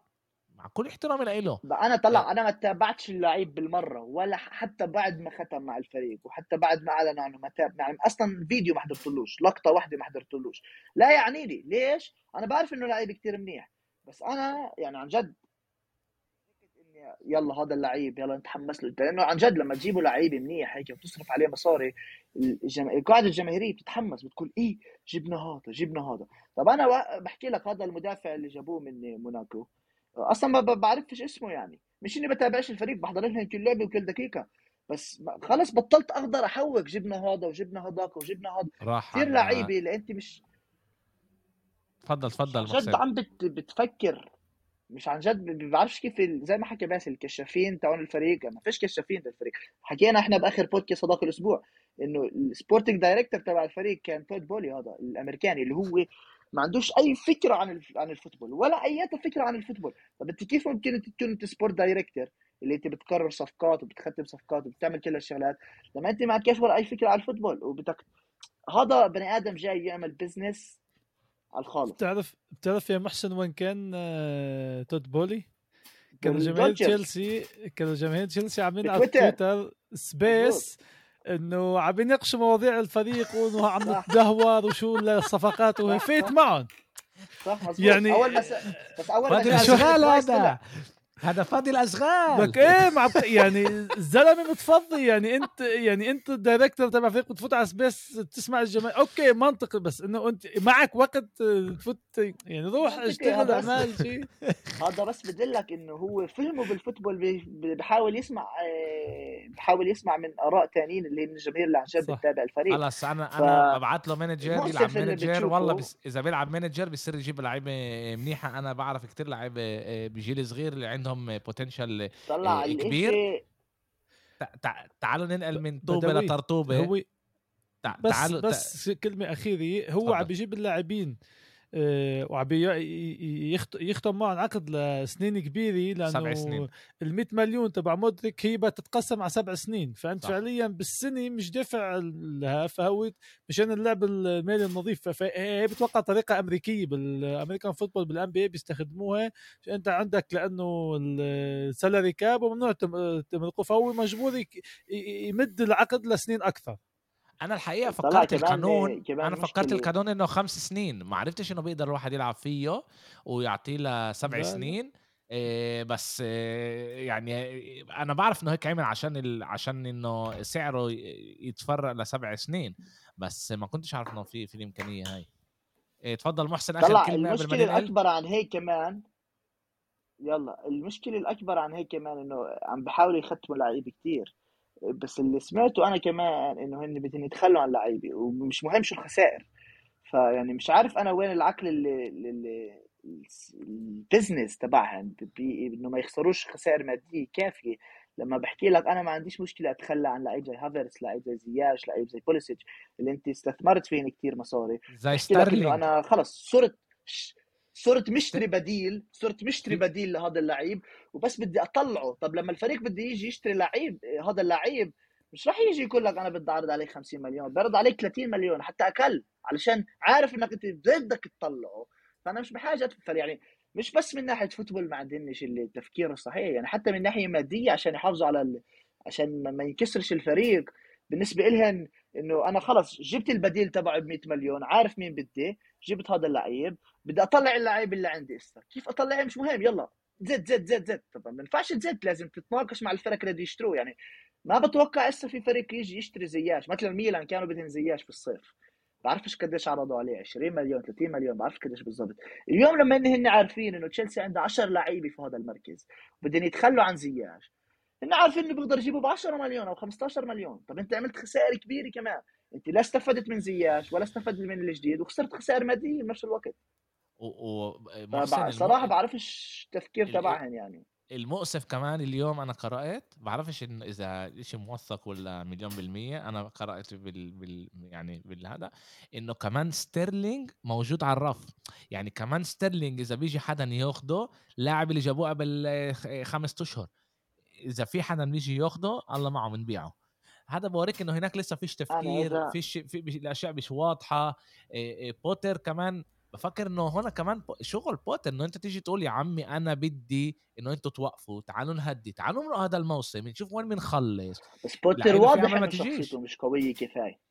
مع كل احترامي له أنا طلع آه. أنا ما تابعتش اللعيب بالمرة ولا حتى بعد ما ختم مع الفريق وحتى بعد ما أعلن عنه ما تاب يعني أصلا فيديو ما حضرتلوش لقطة واحدة ما حضرتلوش. لا يعني لي ليش؟ أنا بعرف إنه لعيب كتير منيح بس أنا يعني عن جد يلا هذا اللعيب يلا نتحمس له. لأنه عن جد لما تجيبوا لعيب منيح هيك وتصرف عليه مصاري الجم... القاعده الجماهيرية بتتحمس بتقول إيه جبنا هذا جبنا هذا. طب أنا بحكي لك هذا المدافع اللي جابوه من موناكو. أصلا ما بعرفش اسمه يعني. مش إني بتابعش الفريق بحضر لهم كل لعبة وكل دقيقة. بس خلص بطلت أقدر أحوق جبنا هذا وجبنا هذاك وجبنا هذا. راح كثير لعيبة اللي أنت مش تفضل تفضل جد عم بت... بتفكر. مش عن جد ما بعرفش كيف زي ما حكى باسل الكشافين تاعون الفريق ما فيش كشافين بالفريق حكينا إحنا بآخر بودكاست هذاك الأسبوع إنه ال sporting director تبع الفريق كان تود بولي هذا الأمريكاني اللي هو ما عندوش أي فكرة عن عن ال football ولا أي فكرة عن ال football. طب أنت كيف ممكن تكون أنت sport director اللي أنت بتقرر صفقات وبتختم صفقات وبتعمل كل الشغلات؟ لما أنت ما عندكش ولا أي فكرة عن ال football وبدك هذا بني آدم جاي يعمل business على الخالص. بتعرف بتعرف يا محسن وين كان آه، تود بولي؟ كانوا جماهير تشيلسي كانوا جماهير تشيلسي عاملين على تويتر space إنه عم يناقشوا مواضيع الفريق وإنه عم [LAUGHS] نتدهور وشو الصفقات وفات معهم. صح مزبوط. يعني أول ما بس أول ما اشغال هذا هذا فاضي الأشغال. لك إيه مع يعني الزلمه متفضي يعني انت يعني أنت ال director تبع فريق بتفوت على space تسمع الجماهير. okay منطقي بس إنه أنت معك وقت تفوت يعني روح اشتغل اعمل شيء. [LAUGHS] هذا بس بدلك إنه هو فهمه بال football بحاول يسمع آه، بحاول يسمع من آراء ثانيين اللي من الجماهير اللي عن جد بتتابع الفريق. خلص أنا ف... أنا ببعث له manager يلعب manager والله بس إذا بيلعب manager بيصير يجيب لعيبة منيحة. أنا بعرف كثير لعيبة آه، بجيل صغير اللي عندهم عندهم بوتنشال طلع كبير. تعالوا ننقل من طوبة لطرطوبة. هو بس تعالوا بس كلمة أخيرة هو عم بيجيب اللاعبين. آه، وعم يختم معهم عقد لسنين كبيرة لأنه سبع سنين. ال 100 مليون تبع مدرك هي بتتقسم على سبع سنين. فأنت صح. فعليا بالسنة مش دافع لها فهو مشان اللعب المالي النظيف. فهي بتوقع طريقة أمريكية بال American football بال NBA بيستخدموها. انت عندك لأنه ال salary cap وممنوع تملكه فهو مجبور يمد العقد لسنين أكثر. أنا الحقيقة فكرت القانون كمان أنا فكرت القانون إنه خمس سنين. ما عرفتش إنه بيقدر الواحد يلعب فيه ويعطيه له سبع سنين. إيه بس إيه يعني أنا بعرف إنه هيك عمل عشان ال... عشان إنه سعره يتفرق لسبع سنين. بس ما كنتش عارف إنه في في الإمكانية هاي. إيه تفضل محسن آخر كلمة المشكلة الأكبر عن هيك كمان. يلا المشكلة الأكبر عن هيك كمان إنه عم بحاولوا يختموا لعيبه كثير بس اللي سمعته أنا كمان إنه هن بدهم يتخلوا عن لعيبه ومش مهم شو الخسائر. فيعني مش عارف أنا وين العقل اللي, اللي البزنس تبعهم إنه ما يخسروش خسائر مادية كافية. لما بحكي لك أنا ما عنديش مشكلة أتخلى عن لعيب زي هافرتز لعيب زي زياش لعيب زي بوليسيتش اللي أنت استثمرت فيهم كثير مصاري. زي ستارلينج أنا خلص صرت صرت مشتري بديل صرت مشتري بديل لهذا اللعيب وبس بدي أطلعه. طب لما الفريق بده يجي يشتري لعيب هذا اللعيب مش راح يجي يقول لك أنا بدي أعرض عليك 50 مليون بعرض عليك 30 مليون حتى أقل علشان عارف إنك أنت بدك تطلعه. فأنا مش بحاجة ادفع يعني مش بس من ناحية football ما عندناش التفكير الصحيح يعني حتى من ناحية مادية عشان يحافظوا على ال... عشان ما ينكسرش الفريق. بالنسبة لهم إنه أنا خلص جبت البديل تبعه ب 100 مليون عارف مين بدي؟ جبت هذا اللعيب بدي أطلع اللعيب اللي عندي. اسا كيف اطلعه مش مهم يلا. زت زت زت زت. طبعا ما ينفعش تزت لازم تتناقش مع الفرق اللي يشتروه. يعني ما بتوقع اسا في فريق يجي يشتري زياش؟ مثلا ميلان كانوا بدهم زياش في الصيف بعرفش قديش عرضوا عليه 20 مليون 30 مليون بعرفش قديش بالضبط. اليوم لما هن عارفين إنه تشيلسي عنده 10 لعيبة في هذا المركز بدهم يتخلوا عن زياش. هن عارفين إنه بيقدر يجيبوا ب 10 مليون أو 15 مليون. طب أنت عملت خسائر كبيرة كمان. أنت لا استفدت من زياش ولا استفدت من الجديد وخسرت خسائر مادية بنفس الوقت. و... و... صراحة بعرفش التفكير تبعهم يعني. المؤسف كمان اليوم أنا قرأت بعرفش انه إذا شيء موثق ولا مليون بالمية أنا قرأت بال, بال يعني بالهذا إنه كمان ستيرلينج موجود على الرف. يعني كمان ستيرلينج إذا بيجي حدا ياخده لاعب اللي جابوه قبل خمس أشهر. إذا في حدا بيجي ياخده الله معه بنبيعه. هذا بوريك إنه هناك لسه فيش تفكير فيش في الأشياء مش واضحة. بوتر كمان بفكر إنه هنا كمان شغل بوتر إنه أنت تيجي تقول يا عمي أنا بدي إنه أنتوا توقفوا تعالوا نهدي تعالوا نروح هذا الموسم نشوف وين بنخلص. بس بوتر واضح إنه شخصيته مش قوية كفاية.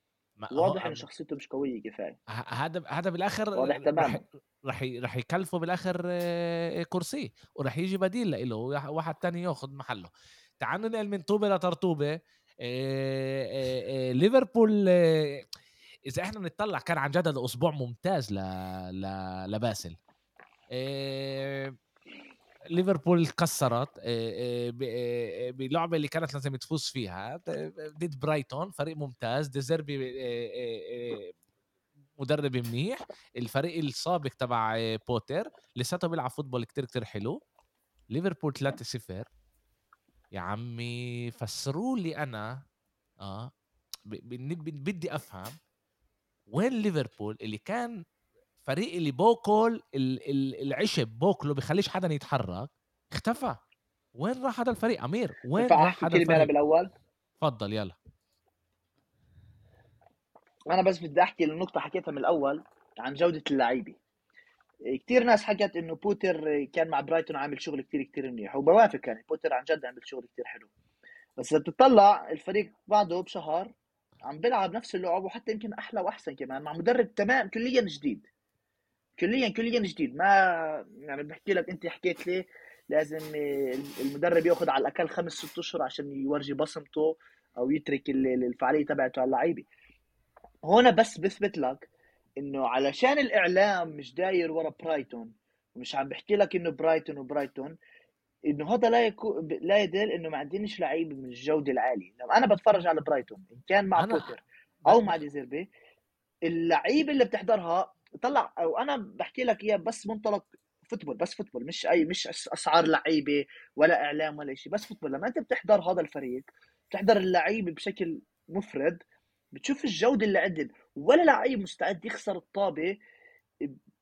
واضح انه شخصيته مش قوية كفاية. هذا هذا بالآخر واضح تماما. رح رح يكلفه بالآخر كرسي ورح يجي بديل له واحد تاني يأخذ محله. تعالوا ننقل من طوبه لترطوبه ليفربول إذا إحنا بنطلع كان عن جد هذا أسبوع ممتاز ل... ل... لباسل. ليفربول كسرت إيه... إيه... بلعبة اللي كانت لازم تفوز فيها ضد برايتون فريق ممتاز ديزيربي مدرب منيح الفريق السابق تبع بوتر لساته بيلعب football كتير كتير حلو. ليفربول 3-0 يا عمي فسروا لي أنا آه بدي أفهم وين ليفربول اللي كان فريق اللي بوكل العشب بوكله بخليش حدا يتحرك اختفى. وين راح هذا الفريق؟ أمير وين راح هذا الفريق؟ بالأول. تفضل يلا. أنا بس بدي أحكي النقطة حكيتها من الأول عن جودة اللعيبة. كثير ناس حكت إنه بوتر كان مع برايتون عامل شغل كثير كثير منيح وبوافق يعني بوتر عن جد عمل شغل كثير حلو. بس إذا بتطلع الفريق بعده بشهر عم بيلعب نفس اللعب وحتى يمكن أحلى وأحسن كمان مع مدرب تمام كليا جديد. كليا كليا جديد ما يعني بحكي لك أنت حكيت لي لازم المدرب يأخذ على الأقل خمس ست أشهر عشان يورجي بصمته أو يترك الفعالية تبعته على اللعيبة هون بس بثبت لك إنه علشان الإعلام مش داير ورا برايتون ومش عم بحكي لك إنه برايتون وبرايتون إنه هذا لا يكون لا يدل إنه ما عندناش لعيبه من الجودة العالية لما أنا بتفرج على برايتون إن كان مع. بوتر أو مع ديزيربي اللعيبة اللي بتحضرها طلع أو أنا بحكي لك إياه بس منطق football بس football مش أي مش أسعار لعيبة ولا إعلام ولا شيء بس football. لما أنت بتحضر هذا الفريق بتحضر اللعيبه بشكل مفرد بتشوف الجودة اللي عندهم ولا لعيب مستعد يخسر الطابة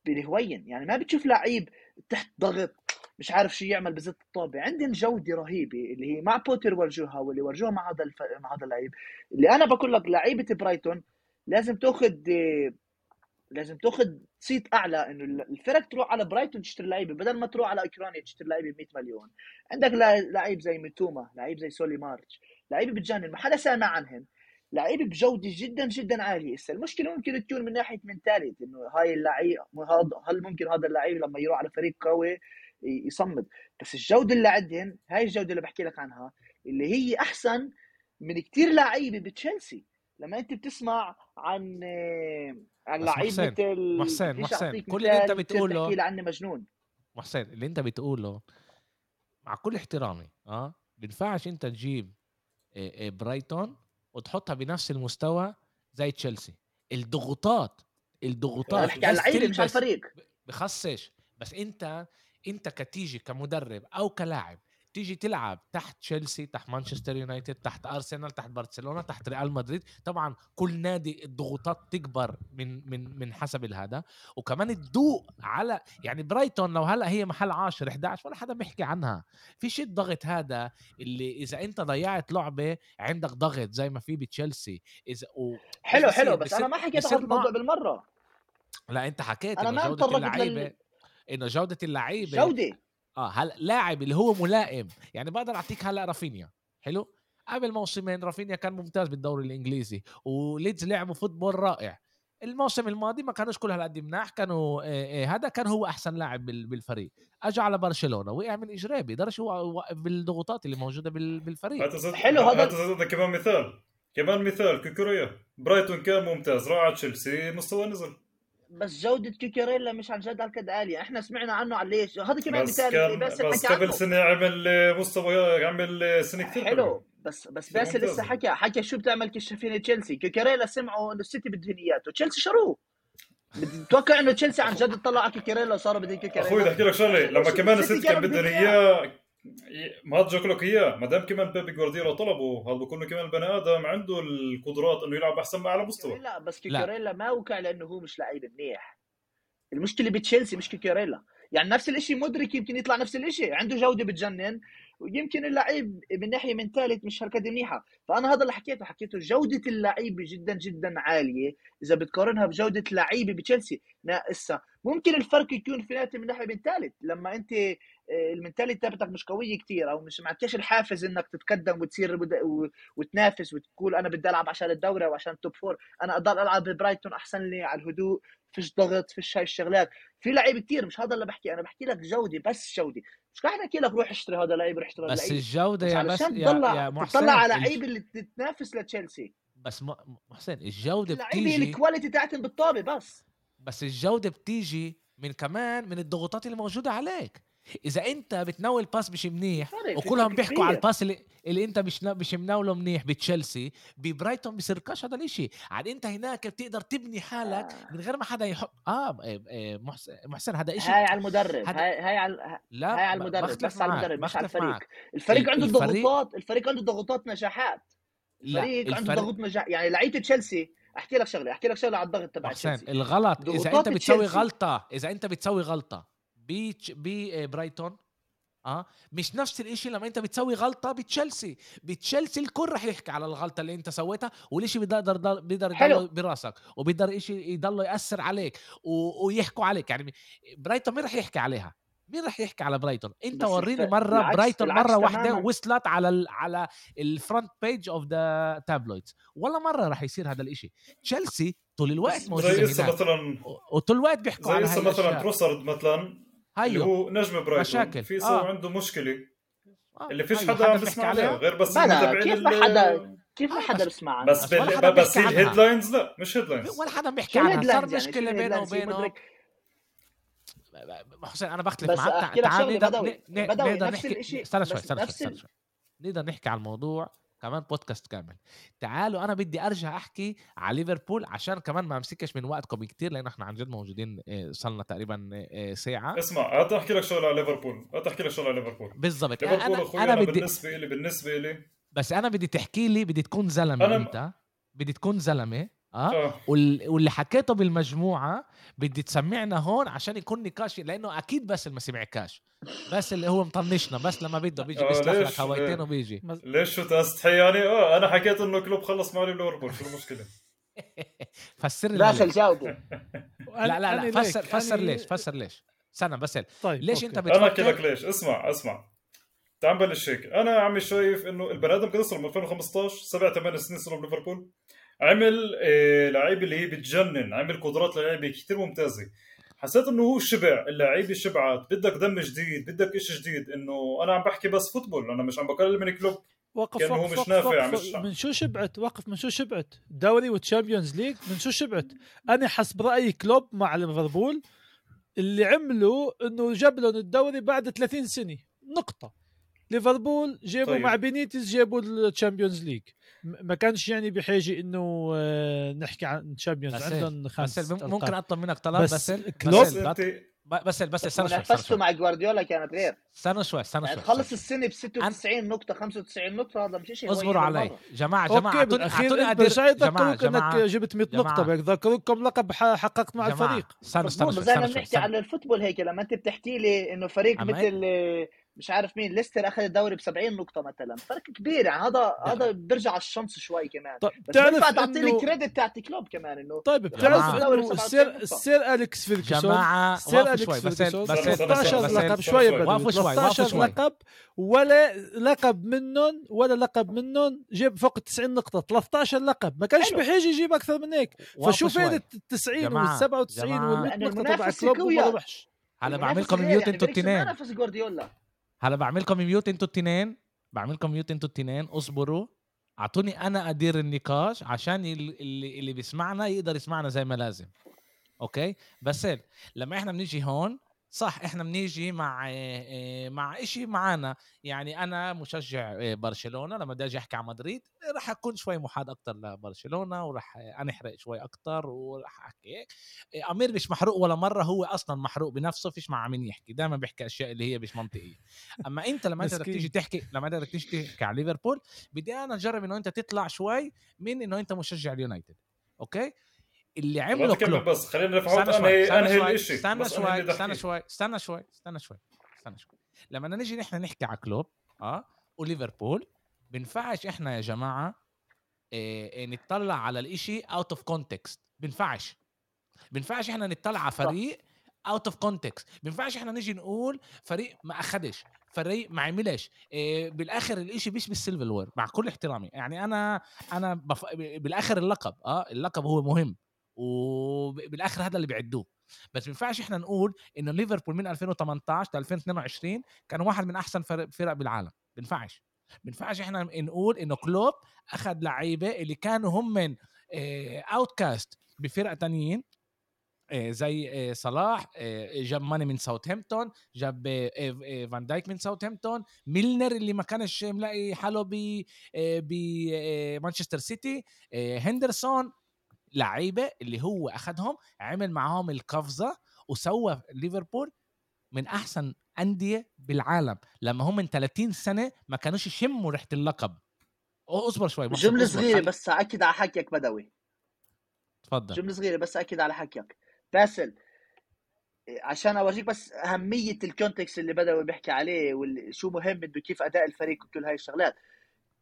بالهوين يعني ما بتشوف لعيب تحت ضغط مش عارف شو يعمل بزت الطابة. عندهم جودة رهيبة اللي هي مع بوتر ورجوها واللي ورجوها مع هذا الف... مع هذا اللعيب. اللي أنا بقول لك لعيبة برايتون لازم تأخذ لازم تاخذ صيت أعلى إنه الفرق تروح على برايتون تشتري لعيبة بدل ما تروح على أوكرانيا تشتري لعيبة ب 100 مليون. عندك لعيب زي ميتوما لعيب زي سولي مارتش لعيبة بتجنن ما حدا سامع عنهم. لعيبة بجودة جدا جدا عالية. هسه المشكلة ممكن تكون من ناحية mentality إنه هاي اللعيب هل ممكن هذا اللعيب لما يروح على فريق قوي يصمد. بس الجودة اللي عندهم هاي الجودة اللي بحكي لك عنها اللي هي أحسن من كثير لعيبة بتشيلسي. لما انت بتسمع عن عن لعيب مثل محسن محسن كل اللي انت بتقوله تحكي عني مجنون؟ محسن اللي انت بتقوله مع كل احترامي آه بينفعش انت تجيب إيه، إيه، برايتون وتحطها بنفس المستوى زي تشيلسي. الضغوطات الضغوطات بحكي على اللعيبه مش على الفريق. بخصش بس انت انت كتيجي كمدرب أو كلاعب تيجي تلعب تحت تشيلسي تحت مانشستر يونايتد تحت أرسنال تحت برشلونة تحت ريال مدريد. طبعا كل نادي الضغوطات تكبر من من من حسب الهذا وكمان تدوق على يعني برايتون لو هلأ هي محل 10 11 ولا حدا بيحكي عنها. فيش الضغط هذا اللي إذا أنت ضيعت لعبة عندك ضغط زي ما في بتشيلسي. إذا و... حلو حلو بس أنا ما حكيت هذا الموضوع بالمرة. لا أنت حكيت إنه ما جودة اللعيبة لل- إنه جودة اللعيبة جودة. آه هلا لاعب اللي هو ملائم يعني بقدر أعطيك هلا رافينيا حلو؟ قبل موسمين رافينيا كان ممتاز بالدوري الإنجليزي وليدز لعبوا football رائع. الموسم الماضي ما كانوش كل هالقد مناح كانوا آه، آه، هذا كان هو أحسن لاعب بال- بالفريق. اجى على برشلونة وقع من اجريه بيقدرش هو يوقف بالضغوطات اللي موجودة بال- بالفريق. حلو هذا- زد كمان مثال كمان مثال كوكوريا برايتون كان ممتاز راح على تشيلسي مستوى نزل. بس جودة كيكاريلا مش عن جد هالقد عالية، إحنا سمعنا عنه على ليش، هذا كمان بس مثال كان بس حكى قبل سنة عمل مستوى عمل سنة كثير حلو. بس بس باسل لسه. حكى حكى شو بتعمل كشافين تشيلسي، كيكاريلا سمعوا إنه السيتي بده اياه، تشيلسي شروه. بتتوقع إنه تشيلسي عن جد اطلع على كيكاريلا وصاروا بدهم كيكاريلا أخوي بدي أحكي لك شغلة. لما كمان السيتي كان بدهم إياه ما هذا لك إياه. ما دام كمان بيب جوارديولا طلبه هذا بكون كمان البني آدم عنده القدرات إنه يلعب أحسن ما على مستوى؟ لا بس كيكاريلا ما وقع لأنه هو مش لعيب منيح. المشكلة بتشيلسي مش كيكاريلا يعني نفس الشيء مودريك يمكن يطلع نفس الشيء عنده جودة بتجنن. ويمكن اللعيب من ناحية mental مش هالقد منيحة. فأنا هذا اللي حكيته. حكيته جودة اللعيبه جدا جدا عالية. إذا بتقارنها بجودة لعيبه بتشيلسي ناقصها ممكن الفرق يكون في ناحيه من ناحية mental لما أنت آه، ال mentality تبعتك مش قوية كتير أو مش معكش الحافز إنك تتقدم وتصير وتنافس وتقول أنا بدي ألعب عشان الدوري وعشان ال top four أنا أضل ألعب ببرايتون أحسن لي على الهدوء. فيش ضغط فيش هاي الشغلات. في لعيب كتير مش هذا اللي بحكي أنا بحكي لك جوده بس جوده مش قاعد أحكي لك روح اشتري هذا لعيب روح اشتري هذا بس لعيب الجودة بس يا بس يا, تطلع يا محسن تطلع على لعيبه اللي تتنافس لتشيلسي. بس محسن الجودة اللعيبه بتيجي ال quality تاعتهم بالطابة بس. بس الجودة بتيجي من كمان من الضغوطات اللي موجودة عليك. إذا أنت بتناول pass مش منيح وكلهم بيحكوا على. ال pass اللي, اللي أنت مش مش مناوله منيح بتشيلسي ببرايتون بيصيركش هذا الإشي عاد أنت هناك بتقدر تبني حالك آه. من غير ما حدا يحط آه إيه، إيه، محسن, محسن هذا إشي هاي على المدرب هذا- هاي هاي على لا هاي على المدرب بس على المدرب مش على الفريق معك. الفريق ال- عنده ضغوطات الفريق عنده ضغوطات نجاحات الفريق عنده ضغوط نجاح يعني لعيبة تشيلسي أحكي لك شغلة أحكي لك شغلة على الضغط تبع تشيلسي الغلط إذا ضغوطات أنت بتسوي. غلطة إذا أنت بتسوي غلطة بتش- ببرايتون آه مش نفس الإشي لما أنت بتسوي غلطة بتشيلسي. بتشيلسي الكل رح يحكي على الغلطة اللي أنت سويتها والإشي بيقدر بيقدر. يضل براسك وبيقدر إشي يضل يأثر عليك و... ويحكوا عليك. يعني برايتون مين رح يحكي عليها؟ مين رح يحكي على برايتون؟ أنت وريني مرة العكس- برايتون العكس مرة واحدة. وصلت على ال... على ال front page of the tabloids ولا مرة رح يصير هذا الإشي. تشيلسي طول الوقت بس موجوده زي مثلا و- وطول الوقت بيحكوا زي على هسه هاي مثلا. مثلا اللي هيو هو نجم برايتون مشاكل. في صار آه. عنده مشكلة. آه، اللي فيش هيو. حدا عم بيسمع عليها؟ غير بس بلا، المتابعين كيف ما ال- حدا- كيف ما آه، حدا بيسمع عنه بس بس بال... بس عنها. الهيدلاينز لا مش هيدلاينز ولا حدا بيحكي عنها. صار يعني؟ مشكلة بينه وبينه. حسين أنا بختلف معك تعال نقدر نقدر نحكي. استنى شوي استنى شوي نقدر نحكي على الموضوع. كمان بودكاست كامل. تعالوا أنا بدي أرجع أحكي على ليفربول عشان كمان ما أمسكش من وقتكم كتير لأنه إحنا عن جد موجودين إيه، صلنا تقريبا إيه، ساعة. اسمع هات احكي لك شغله على ليفربول هات احكي لك شغله على ليفربول. بالضبط. ليفربول أنا أخوي أنا أنا بدي بالنسبة لي بالنسبة لي بس أنا بدي تحكي لي بدي تكون زلمة أنا- أنت. بدي تكون زلمة. آه؟ وال- واللي حكيته بالمجموعة بدي تسمعنا هون عشان يكون نقاش لأنه أكيد بس اللي ما سمعكاش بس اللي هو مطنشنا بس لما بده بيجي آه، بيسلخ لك؟ هوايتين؟ وبيجي. ليش شو تستحي يعني آه أنا حكيت إنه كلوب خلص معي ليفربول شو المشكلة؟ [LAUGHS] فسر لي ليش. جاوبه [LAUGHS] لا لا لا فسر فسر ليش فسر ليش. استنى بس طيب ليش okay. انت أنا أحكي لك بتفكر ليش. اسمع اسمع. تعال نبلش هيك. أنا عمي شايف إنه البني آدم كان من 2015 سبع ثمان سنين صار بليفربول. عمل آه لعيبه اللي هي بتجنن عمل قدرات لعيبه كثير ممتازة. حسيت إنه هو شبع اللعيبة شبعت بدك دم جديد بدك إشي جديد إنه أنا عم بحكي بس football أنا مش عم بقلل من كلوب. وقف كأنه هو وقف مش وقف نافع، وقف. مش- من شو شبعت؟ وقف من شو شبعت؟ دوري و Champions League من شو شبعت؟ أنا حسب رايي كلوب مع ليفربول اللي عمله إنه جاب لهم الدوري بعد 30 سنة. نقطة. ليفربول جابوا طيب. مع بينيتز جابوا الشامبيونز ليج ما كانش يعني بحاجة إنه آه، نحكي عن تشامبيونز بس عندهم بس خمس ممكن. أطلب منك طلب بس بس كلوب- بس بس انت بس بس استنى شوي منافسته شوي مع جوارديولا كانت غير. استنى شوي استنى شوي تخلص استنى السنة ب 96 نقطة 95 نقطة هذا مش شيء اصبروا علي. جماعة جماعة أوكي اعطوني بالاخير اعطوني جماعة يذكروك إنك جبت 100 جماعة. نقطه كم لقب حققت مع الفريق. استنى استنى استنى شوي بنحكي استنى. على الفوتبول هيك لما أنت بتحكي لي إنه فريق مثل آه، مش عارف مين ليستر أخذ الدوري ب 70 نقطة مثلا فرق كبير يعني هذا هذا بيرجع على الشمس شوي كمان طيب بس بتعرف تعطي لي انه كريدت تاعت كلوب كمان إنه طيب. بتعرف إنه 97 السير. السير أليكس فيرجسون جماعة السير وقفوا أليكس شوي بس فيرجسون بس استنى، استنى، 13 بس- لقب شوي وقفوا 13 شوي. لقب ولا لقب منهم ولا لقب منهم جاب فوق ال 90 نقطة 13 لقب ما كانش حلو. بحاجة يجيب أكثر من هيك شوي. هي ال 90 وال جماعة، 97 جماعة. وال 100 لأن نقطة تبع كلوب وما قوية. ربحش هلا المنافس بعملكم غير، mute يعني أنتوا التنين منافس جوارديولا هلا بعملكم mute أنتوا التنين. بعملكم mute أنتوا التنين. اصبروا. اعطوني أنا أدير النقاش عشان ال- اللي اللي بيسمعنا يقدر يسمعنا زي ما لازم. okay؟ بس لما إحنا بنيجي هون صح إحنا بنيجي مع إيه، مع إشي معانا. يعني أنا مشجع إيه، برشلونة لما بدي أجي أحكي عن مدريد راح أكون شوي محاد أكتر لبرشلونة وراح انحرق شوي أكتر وراح أحكي هيك. أمير مش محروق ولا مرة هو أصلا محروق بنفسه فيش مع مين يحكي. دائما بيحكي أشياء اللي هي مش منطقية. أما أنت لما أنت بدك. تيجي تحكي لما أنت بدك تيجي تحكي على ليفربول بدي أنا أجرب إنه أنت تطلع شوي من إنه أنت مشجع اليونايتد. okay؟ اللي عمله كلوب. بس خلينا استنى شوي انهي استنى أنهي شوي الشيء استنى شوي استنى شوي استنى شوي استنى شوي استنى شوي. لما نيجي نحن نحكي على كلوب آه وليفربول بنفعش إحنا يا جماعة إيه إيه نطلع على الإشي out of context بنفعش. بنفعش إحنا نطلع على فريق out of context بنفعش إحنا نيجي نقول فريق ما أخدش فريق ما عملش. إيه بالآخر الإشي مش بال silverware مع كل احترامي. يعني أنا أنا بف... بالآخر اللقب آه اللقب هو مهم. وبالآخر هذا اللي بيعدوه. بس ما ينفعش إحنا نقول إنه ليفربول من 2018 ل 2022 كان واحد من أحسن فرق فرق بالعالم. ما بينفعش ما ينفعش إحنا نقول إنه كلوب أخذ لعيبة اللي كانوا هم من outcast بفرق تانيين آه، زي آه، صلاح آه، جاب ماني من ساوثهامبتون جاب آه، آه، آه، فان دايك من ساوثهامبتون ميلنر اللي ما كانش ملاقي حاله ب بمانشستر سيتي آه، هندرسون لعيبة اللي هو اخذهم عمل معاهم القفزة وسوى ليفربول من أحسن أندية بالعالم. لما هم من 30 سنة ما كانوش يشموا ريحة اللقب. اصبر شوي صغيرة خلي- بس أكد على حكيك بدوي. تفضل جملة صغيرة بس أكد على حكيك باسل عشان أورجيك بس أهمية ال context اللي بدوي بيحكي عليه وشو مهم بده كيف أداء الفريق وكل هاي الشغلات.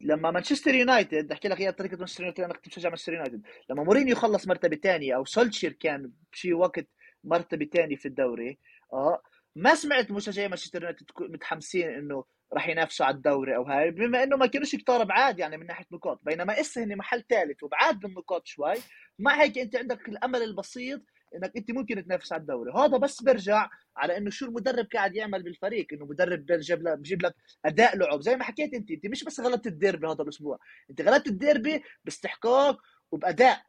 لما مانشستر يونايتد أحكي لك إياها طريقه مانشستر يونايتد أنا كنت بشجع مانشستر يونايتد. لما مورينيو خلص مرتبة ثانية أو سولشير كان بشي وقت مرتبة ثانية في الدوري آه ما سمعت مشجعي مانشستر يونايتد متحمسين إنه راح ينافسوا على الدوري أو هاي بما إنه ما كانوش كتار بعاد يعني من ناحية نقاط. بينما اسا هن محل ثالث وبعاد بالنقاط شوي. مع هيك أنت عندك الأمل البسيط إنك أنت ممكن تنافس على الدوري. هذا بس برجع على إنه شو المدرب قاعد يعمل بالفريق. إنه مدرب بيجيب لك بجيب لك أداء لعب. زي ما حكيت أنت أنت مش بس غلبت الديربي هذا الأسبوع. أنت غلبت الديربي باستحقاق وبأداء.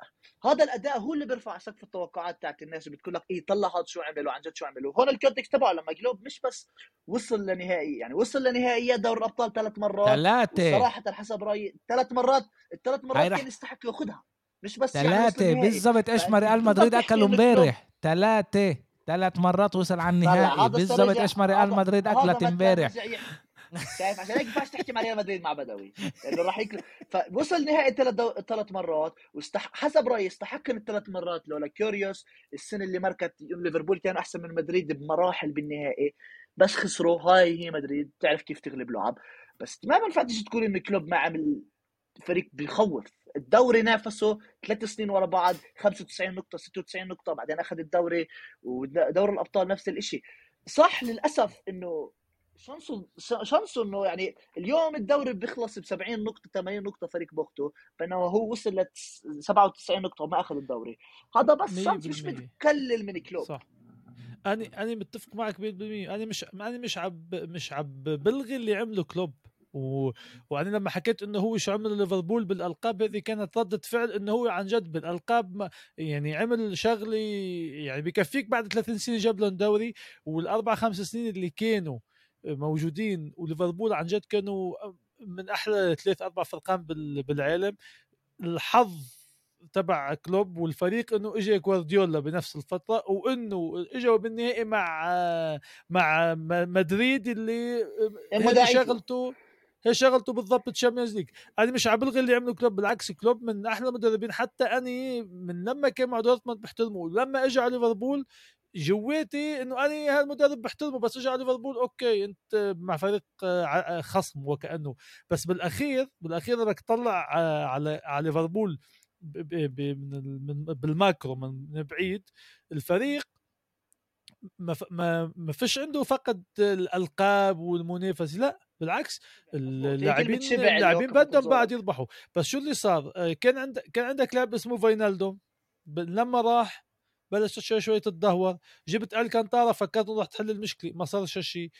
هذا الأداء هو اللي بيرفع سقف التوقعات تاعت الناس. بتقول لك إيه طلع هذا شو عمل وعن جد شو عمل وهون ال context تبعه لما كلوب مش بس وصل لنهائي. يعني وصل لنهائيات دوري الأبطال ثلاث مرات. ثلاثة. صراحة حسب رأيي ثلاث مرات الثلاث مرات كان يستحق ياخذها مش بس يعني ثلاثة النهائي. بالضبط. إيش ما ريال مدريد اكلوا امبارح. ثلاثة ثلاث مرات وصل على النهائي. بالضبط. إيش ما ريال مدريد أكلت امبارح. [LAUGHS] شايف عشان هيك ينفعش تحكي مع ريال مدريد مع بدوي لأنه راح يكل... فوصل نهائي ثلاث دو... ثلاث مرات واستح... حسب رأيي استحق الثلاث مرات. لولا كاريوس السنة اللي مرقت ليفربول كان أحسن من مدريد بمراحل بالنهائي. بس خسروا هاي هي مدريد. تعرف كيف تغلب لعب. بس ما بينفع تيجي تقول انه كلوب ما عمل فريق بيخوف. الدوري نافسه ثلاث سنين ورا بعض 95 نقطة 96 نقطة بعدين أخذ الدوري ودوري الأبطال نفس الإشي. صح للأسف إنه شانسه شانسه إنه يعني اليوم الدوري بيخلص ب 70 نقطة 80 نقطة فريق بوقته بينما هو وصل ل 97 نقطة وما أخذ الدوري. هذا بس شانس مش 100%. بتقلل من كلوب. صح. أنا أنا متفق معك 100% أنا مش أنا مش عب مش عب بلغي اللي عمله كلوب. و... وأنا لما حكيت إنه هو شو عمل ليفربول بالألقاب هذه كانت ردة فعل إنه هو عن جد بالألقاب ما يعني عمل شغلة يعني بكفيك بعد 30 سنة جاب لهم دوري والأربع خمس سنين اللي كانوا موجودين وليفربول عن جد كانوا من أحلى ثلاث أربع فرقان بالعالم. الحظ تبع كلوب والفريق إنه اجى جوارديولا بنفس الفترة وإنه اجوا بالنهائي مع مع مدريد اللي شغلته هي شغلته بالضبط Champions League. أنا مش عم بلغي اللي عمله كلوب بالعكس كلوب من أحلى المدربين. حتى اني من لما كان مع دورتموند بحترمه ولما اجى على ليفربول جواتي إنه أنا هذا المدرب بحترمه بس اجى على ليفربول okay أنت مع فريق خصم وكأنه. بس بالأخير بالأخير بدك تطلع على على ليفربول بال macro من بعيد. الفريق ما ما فيش عنده فقد الألقاب والمنافسة. لا بالعكس اللاعبين اللاعبين بدهم بعد يربحوا بس شو اللي صار؟ آه، كان عندك كان عندك لاعب اسمه فاينالدوم. لما راح بلشت شوي شوي تتدهور. جبت الكانتارا فكرت راح تحل المشكلة ما صار شيء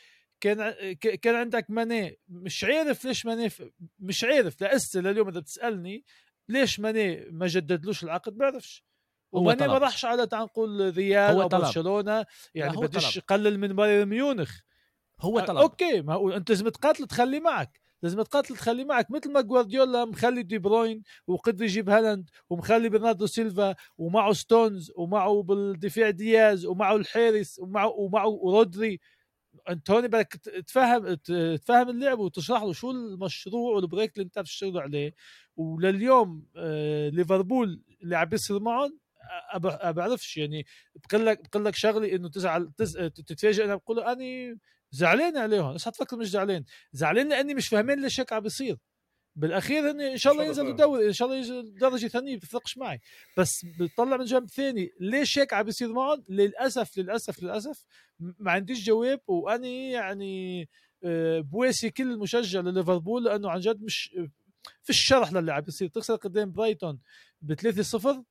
كان كان عندك ماني. مش عارف ليش ماني مش عارف لسه لليوم إذا بتسألني ليش ماني ما جددلوش العقد؟ بعرفش. وماني ما راحش على تعال نقول ريال أو برشلونة. يعني بديش يقلل من بايرن ميونخ. هو طلب. okay ما هو أنت لازم تقاتل تخلي معك. لازم تقاتل تخلي معك. مثل ما جوارديولا مخلي دي بروين وقدر يجيب هالاند ومخلي برناردو سيلفا ومعه ستونز ومعه بالدفاع دياز ومعه الحارس ومعه ومعه رودري. أنتوني بدك تفهم تفهم اللعب وتشرح له شو المشروع والبريك اللي أنت بتشتغلوا عليه. ولليوم آه ليفربول اللي عم بيصير معهم بعرفش يعني بقول لك بقول لك شغلي إنه تزعل تتفاجئ أنا بقول أنا زعلان عليهم بس هتفكر مش زعلان زعلان لأني مش فاهمين ليش هيك عم بيصير. بالأخير هن إن شاء الله ينزلوا الدوري إن شاء الله ينزلوا درجة ثانية بتفرقش معي. بس بتطلع من جنب ثاني ليش هيك عم بيصير معهم؟ للأسف للأسف للأسف ما عنديش جواب واني يعني آه، بواسي كل مشجع لليفربول لأنه عن جد مش في الشرح للي عم بيصير. تخسر قدام برايتون ب 3-0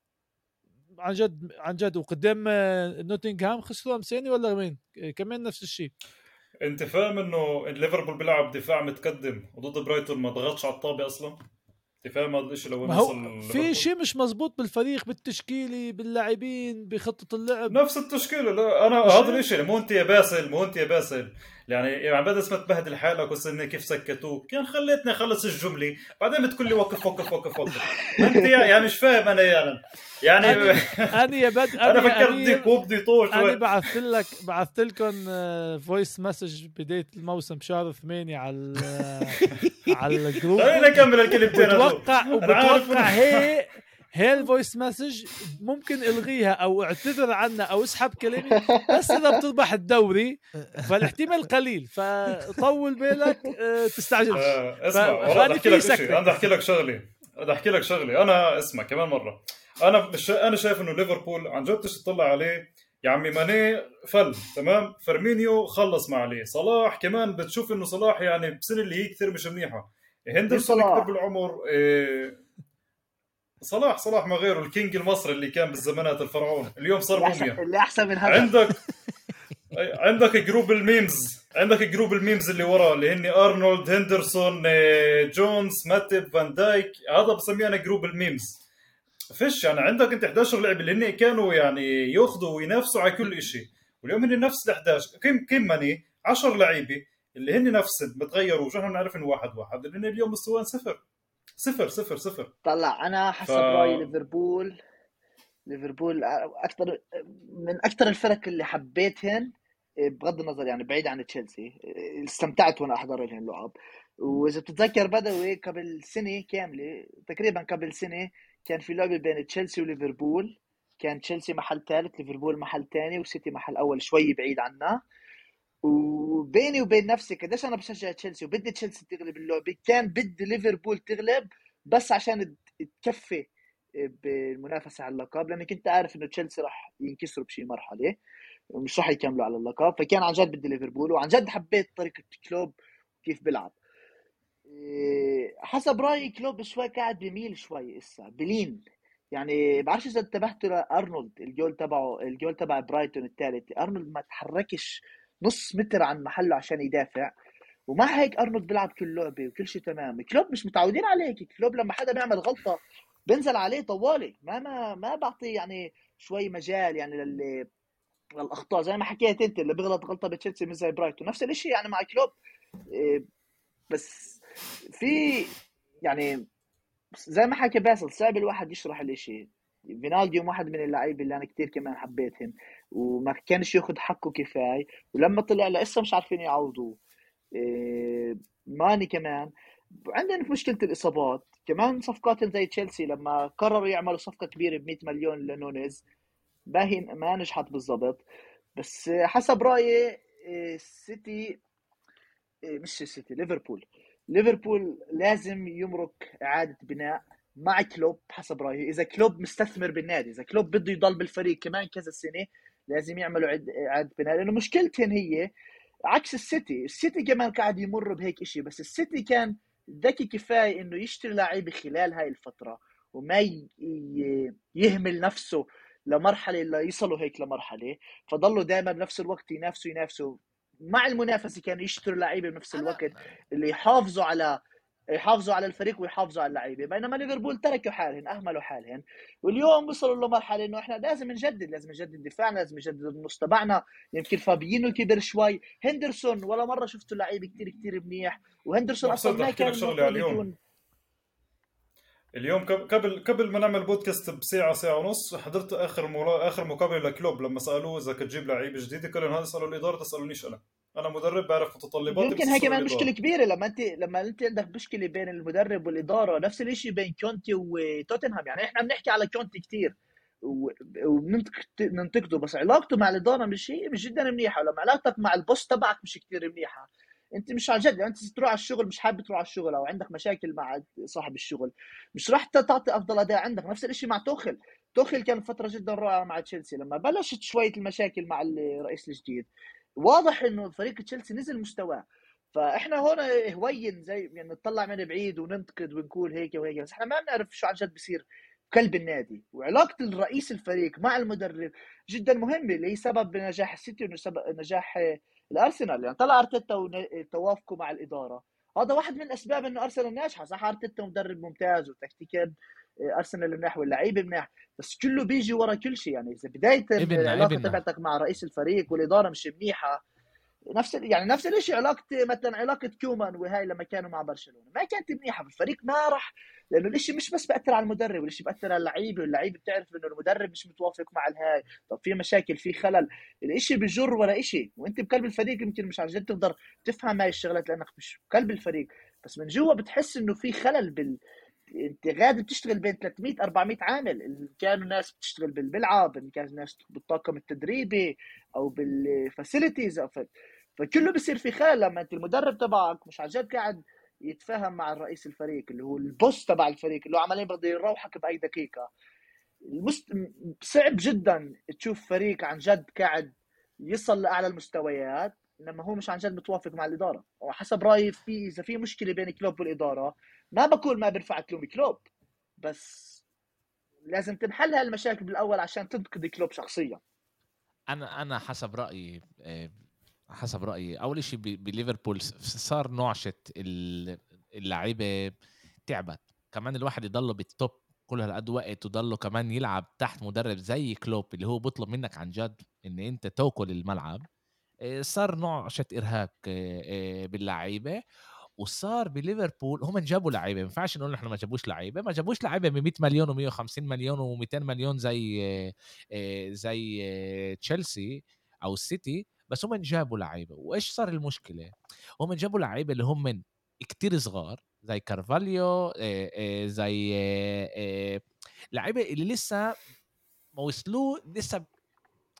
عن جد عن جد وقدام آه، نوتنغهام خسروا امساني ولا وين؟ كمان نفس الشيء. انت فاهم انه ليفربول بيلعب دفاع متقدم وضد برايتون ما ضغطش على الطابة أصلا؟ انت فاهم هذا الشيء لو وصل في شيء مش مزبوط بالفريق بالتشكيلة باللاعبين بخطة اللعب. نفس التشكيلة لا أنا هذا الشيء مو أنت يا باسل مو أنت يا باسل. يعني يعني بدل ما تبهدل حالك وسني كيف سكتوك كان خليتني أخلص الجملة بعدين بتقول لي وقف وقف وقف وقف. أنت يعني مش فاهم أنا يعني يعني [LAUGHS] أنا يا بد أنا فكرت بدي كلوب بدي طول أنا بعثت لك بعثت لكم voice message بداية الموسم بشهر ثمانية على على ال group خلينا نكمل الكلمتين بتوقع وبتوقع هي هي ال voice message ممكن إلغيها أو اعتذر عنها أو اسحب كلامي بس إذا بتربح الدوري فالاحتمال قليل فطول بالك آه، تستعجلش. آه اسمع بدي أحكي لك شيء أنا أحكي لك شغلة بدي أحكي لك شغلة. أنا اسمع كمان مرة. أنا أنا شايف إنه ليفربول عن جد تطلع عليه. يا عمي ماني فل تمام؟ فيرمينيو خلص ما عليه صلاح كمان بتشوف إنه صلاح يعني بسنه اللي هي كثير مش منيحة. هندرسون كبر بالعمر إيه صلاح صلاح ما غيره ال king المصري اللي كان بالزمانات الفرعون. اليوم صار موميا. اللي أحسن من هذا. عندك [LAUGHS] عندك group ال memes. عندك group ال memes اللي ورا اللي هن أرنولد هندرسون آه، جونز ماتيب فان دايك. هذا بسميه أنا group ال memes. فيش يعني عندك أنت 11 لاعب اللي هن كانوا يعني ياخذوا وينافسوا على كل شيء واليوم هن نفس ال 11 كم كم ماني؟ 10 لعيبة اللي هن نفس بتغيروا نحن بنعرف إنه واحد واحد اللي هن اليوم مستوان صفر. صفر صفر صفر. طلع أنا حسب ف... رايي ليفربول. ليفربول أكثر من أكثر الفرق اللي حبيتهن بغض النظر يعني بعيد عن تشيلسي استمتعت وأنا أحضر لهم لعب وإذا بتتذكر بدوي قبل سنة كاملة تقريبا قبل سنة كان في لعبة بين تشيلسي وليفربول. كان تشيلسي محل ثالث ليفربول محل ثاني وسيتي محل أول شوي بعيد عنا وبيني وبين نفسي قديش أنا بشجع تشيلسي وبدي تشيلسي تغلب اللعبة. كان بدي ليفربول تغلب بس عشان تكفي بالمنافسة على اللقب لأني كنت عارف إنه تشيلسي راح ينكسروا بشي مرحلة ومش راح يكملوا على اللقب. فكان عن جد بدي ليفربول وعن جد حبيت طريقة كلوب كيف بيلعب. إيه، حسب رأيي كلوب شوي قاعد بميل شوي إسا بلين. يعني بعرفش إذا انتبهتوا لأرنولد الجول تبعه الجول تبع برايتون الثالث أرنولد ما تحركش نص متر عن محله عشان يدافع ومع هيك أرنولد بيلعب كل لعبة وكل شيء تمام. كلوب مش متعودين عليه هيك كلوب لما حدا بيعمل غلطة بنزل عليه طوالي. ما ما ما بعطي يعني شوي مجال يعني للي الاخطاء زي ما حكيت أنت اللي بيغلط غلطة بتشيلسي مش زي برايتون. نفس الشيء يعني مع كلوب. إيه، بس في يعني زي ما حكى باسل صعب الواحد يشرح الإشي. فينالديوم واحد من اللعيبة اللي أنا كثير كمان حبيتهم. وما كانش ياخذ حقه كفاية. ولما طلع لسه مش عارفين يعوضوه. إيه، ماني كمان. عندنا مشكلة الإصابات. كمان صفقات زي تشيلسي لما قرروا يعملوا صفقة كبيرة ب 100 مليون لنونيز باهي ما نجحت بالضبط. بس حسب رأيي السيتي مش السيتي ليفربول. ليفربول لازم يمرك إعادة بناء مع كلوب حسب رأيي. إذا كلوب مستثمر بالنادي إذا كلوب بده يضل بالفريق كمان كذا سنة لازم يعملوا إعادة بناء لأنه مشكلتهم هي عكس السيتي. السيتي كمان قاعد يمر بهيك شيء بس السيتي كان ذكي كفاية إنه يشتري لعيبه خلال هاي الفترة وما يهمل نفسه لمرحلة لا يصلوا هيك لمرحلة. فضلوا دائما بنفس الوقت ينافسوا ينافسوا. مع المنافسة كانوا يشتروا لعيبه بنفس الوقت اللي يحافظوا على يحافظوا على الفريق ويحافظوا على اللعيبة بينما ليفربول تركوا حالهم أهملوا حالهم واليوم وصلوا لمرحلة إنه إحنا لازم نجدد لازم نجدد دفاعنا لازم نجدد النص تبعنا يمكن فابيينو كبر شوي هندرسون ولا مرة شفته لعيب كثير كثير منيح. وهندرسون أصلا ما كان اليوم. اليوم قبل قبل ما نعمل بودكاست بساعة ساعة ونص حضرت آخر مرا... آخر مقابلة لكلوب لما سألوه إذا كتجيب لعيب جديد قال هذا اسالوا الإدارة تسألونيش أنا. أنا مدرب بعرف متطلباتي يمكن هي كمان مشكلة كبيرة لما انت لما أنت عندك مشكلة بين المدرب والإدارة نفس الشيء بين كونتي وتوتنهام. يعني إحنا بنحكي على كونتي كثير وبننتقده بس علاقته مع الإدارة مش هي مش جدا منيحة لما علاقتك مع البوس تبعك مش كثير منيحة. أنت مش عن جد أنت تروح على الشغل مش حابب تروح على الشغل أو عندك مشاكل مع صاحب الشغل مش راح تعطي أفضل أداء عندك. نفس الشيء مع توخل توخل كان فترة جدا رائعة مع تشيلسي لما بلشت شوية المشاكل مع الرئيس الجديد. واضح إنه فريق تشيلسي نزل مستواه. فإحنا هون هوين زي يعني نطلع من بعيد وننتقد ونقول هيك وهيك بس إحنا ما بنعرف شو عن جد بصير قلب النادي. وعلاقة الرئيس الفريق مع المدرب جدا مهمة اللي هي سبب بنجاح السيتي ونجاح الأرسنال. يعني طلع أرتيتا وتوافقه مع الإدارة. هذا واحد من أسباب إنه أرسنال ناجحة صح؟ أرتيتا مدرب ممتاز وتكتيكيا أرسنال مناح واللعيبه مناح بس كله بيجي ورا كل شيء. يعني إذا بداية العلاقة تبعتك مع رئيس الفريق والإدارة مش منيحة نفس يعني نفس الشيء علاقة مثلا علاقة كومان وهاي لما كانوا مع برشلونة ما كانت منيحة الفريق ما راح لأنه الشيء مش بس بأثر على المدرب الشيء بأثر على اللعيبة واللعيبة بتعرف إنه المدرب مش متوافق مع الهاي. طب في مشاكل في خلل الشيء بجر ورا شيء وأنت بقلب الفريق يمكن مش عن جد تقدر تفهم هاي الشغلات لأنك مش بقلب الفريق. بس من جوا بتحس إنه في خلل بال انت غادي بتشتغل بين 300 400 عامل. إن كانوا ناس بتشتغل بالملعب إن كانوا ناس بالطاقم التدريبي أو بال facilities فكله بصير في خلل لما أنت المدرب تبعك مش عن جد قاعد يتفاهم مع الرئيس الفريق اللي هو البوس تبع الفريق اللي هو عمالين بده يروحك بأي دقيقة. المست... صعب جدا تشوف فريق عن جد قاعد يصل لأعلى المستويات لما هو مش عن جد متوافق مع الإدارة. وحسب رأيي في إذا في مشكلة بين كلوب والإدارة ما بقول ما بينفع تلوم كلوب بس لازم تنحل هالمشاكل بالأول عشان تنتقد كلوب شخصيا. أنا أنا حسب رأيي آه، حسب رأيي أول شيء بليفربول صار نعشه اللعيبة تعبت. كمان الواحد يضل بال top كل هالقد وقت وضله كمان يلعب تحت مدرب زي كلوب اللي هو بيطلب منك عن جد إن أنت توكل الملعب. آه، صار نعشه إرهاق آه، آه، باللعيبة. وصار بليفربول هم جابوا لعيبة ما ينفعش نقول إحنا ما جابوش لعيبة ما جابوش لعيبة ب 100 مليون و150 مليون و200 مليون زي زي تشيلسي أو السيتي بس هم جابوا لعيبة. وإيش صار المشكلة؟ هم جابوا لعيبة اللي هم من كتير صغار زي كارفاليو زي لعيبة اللي لسه ما وصلوا لسه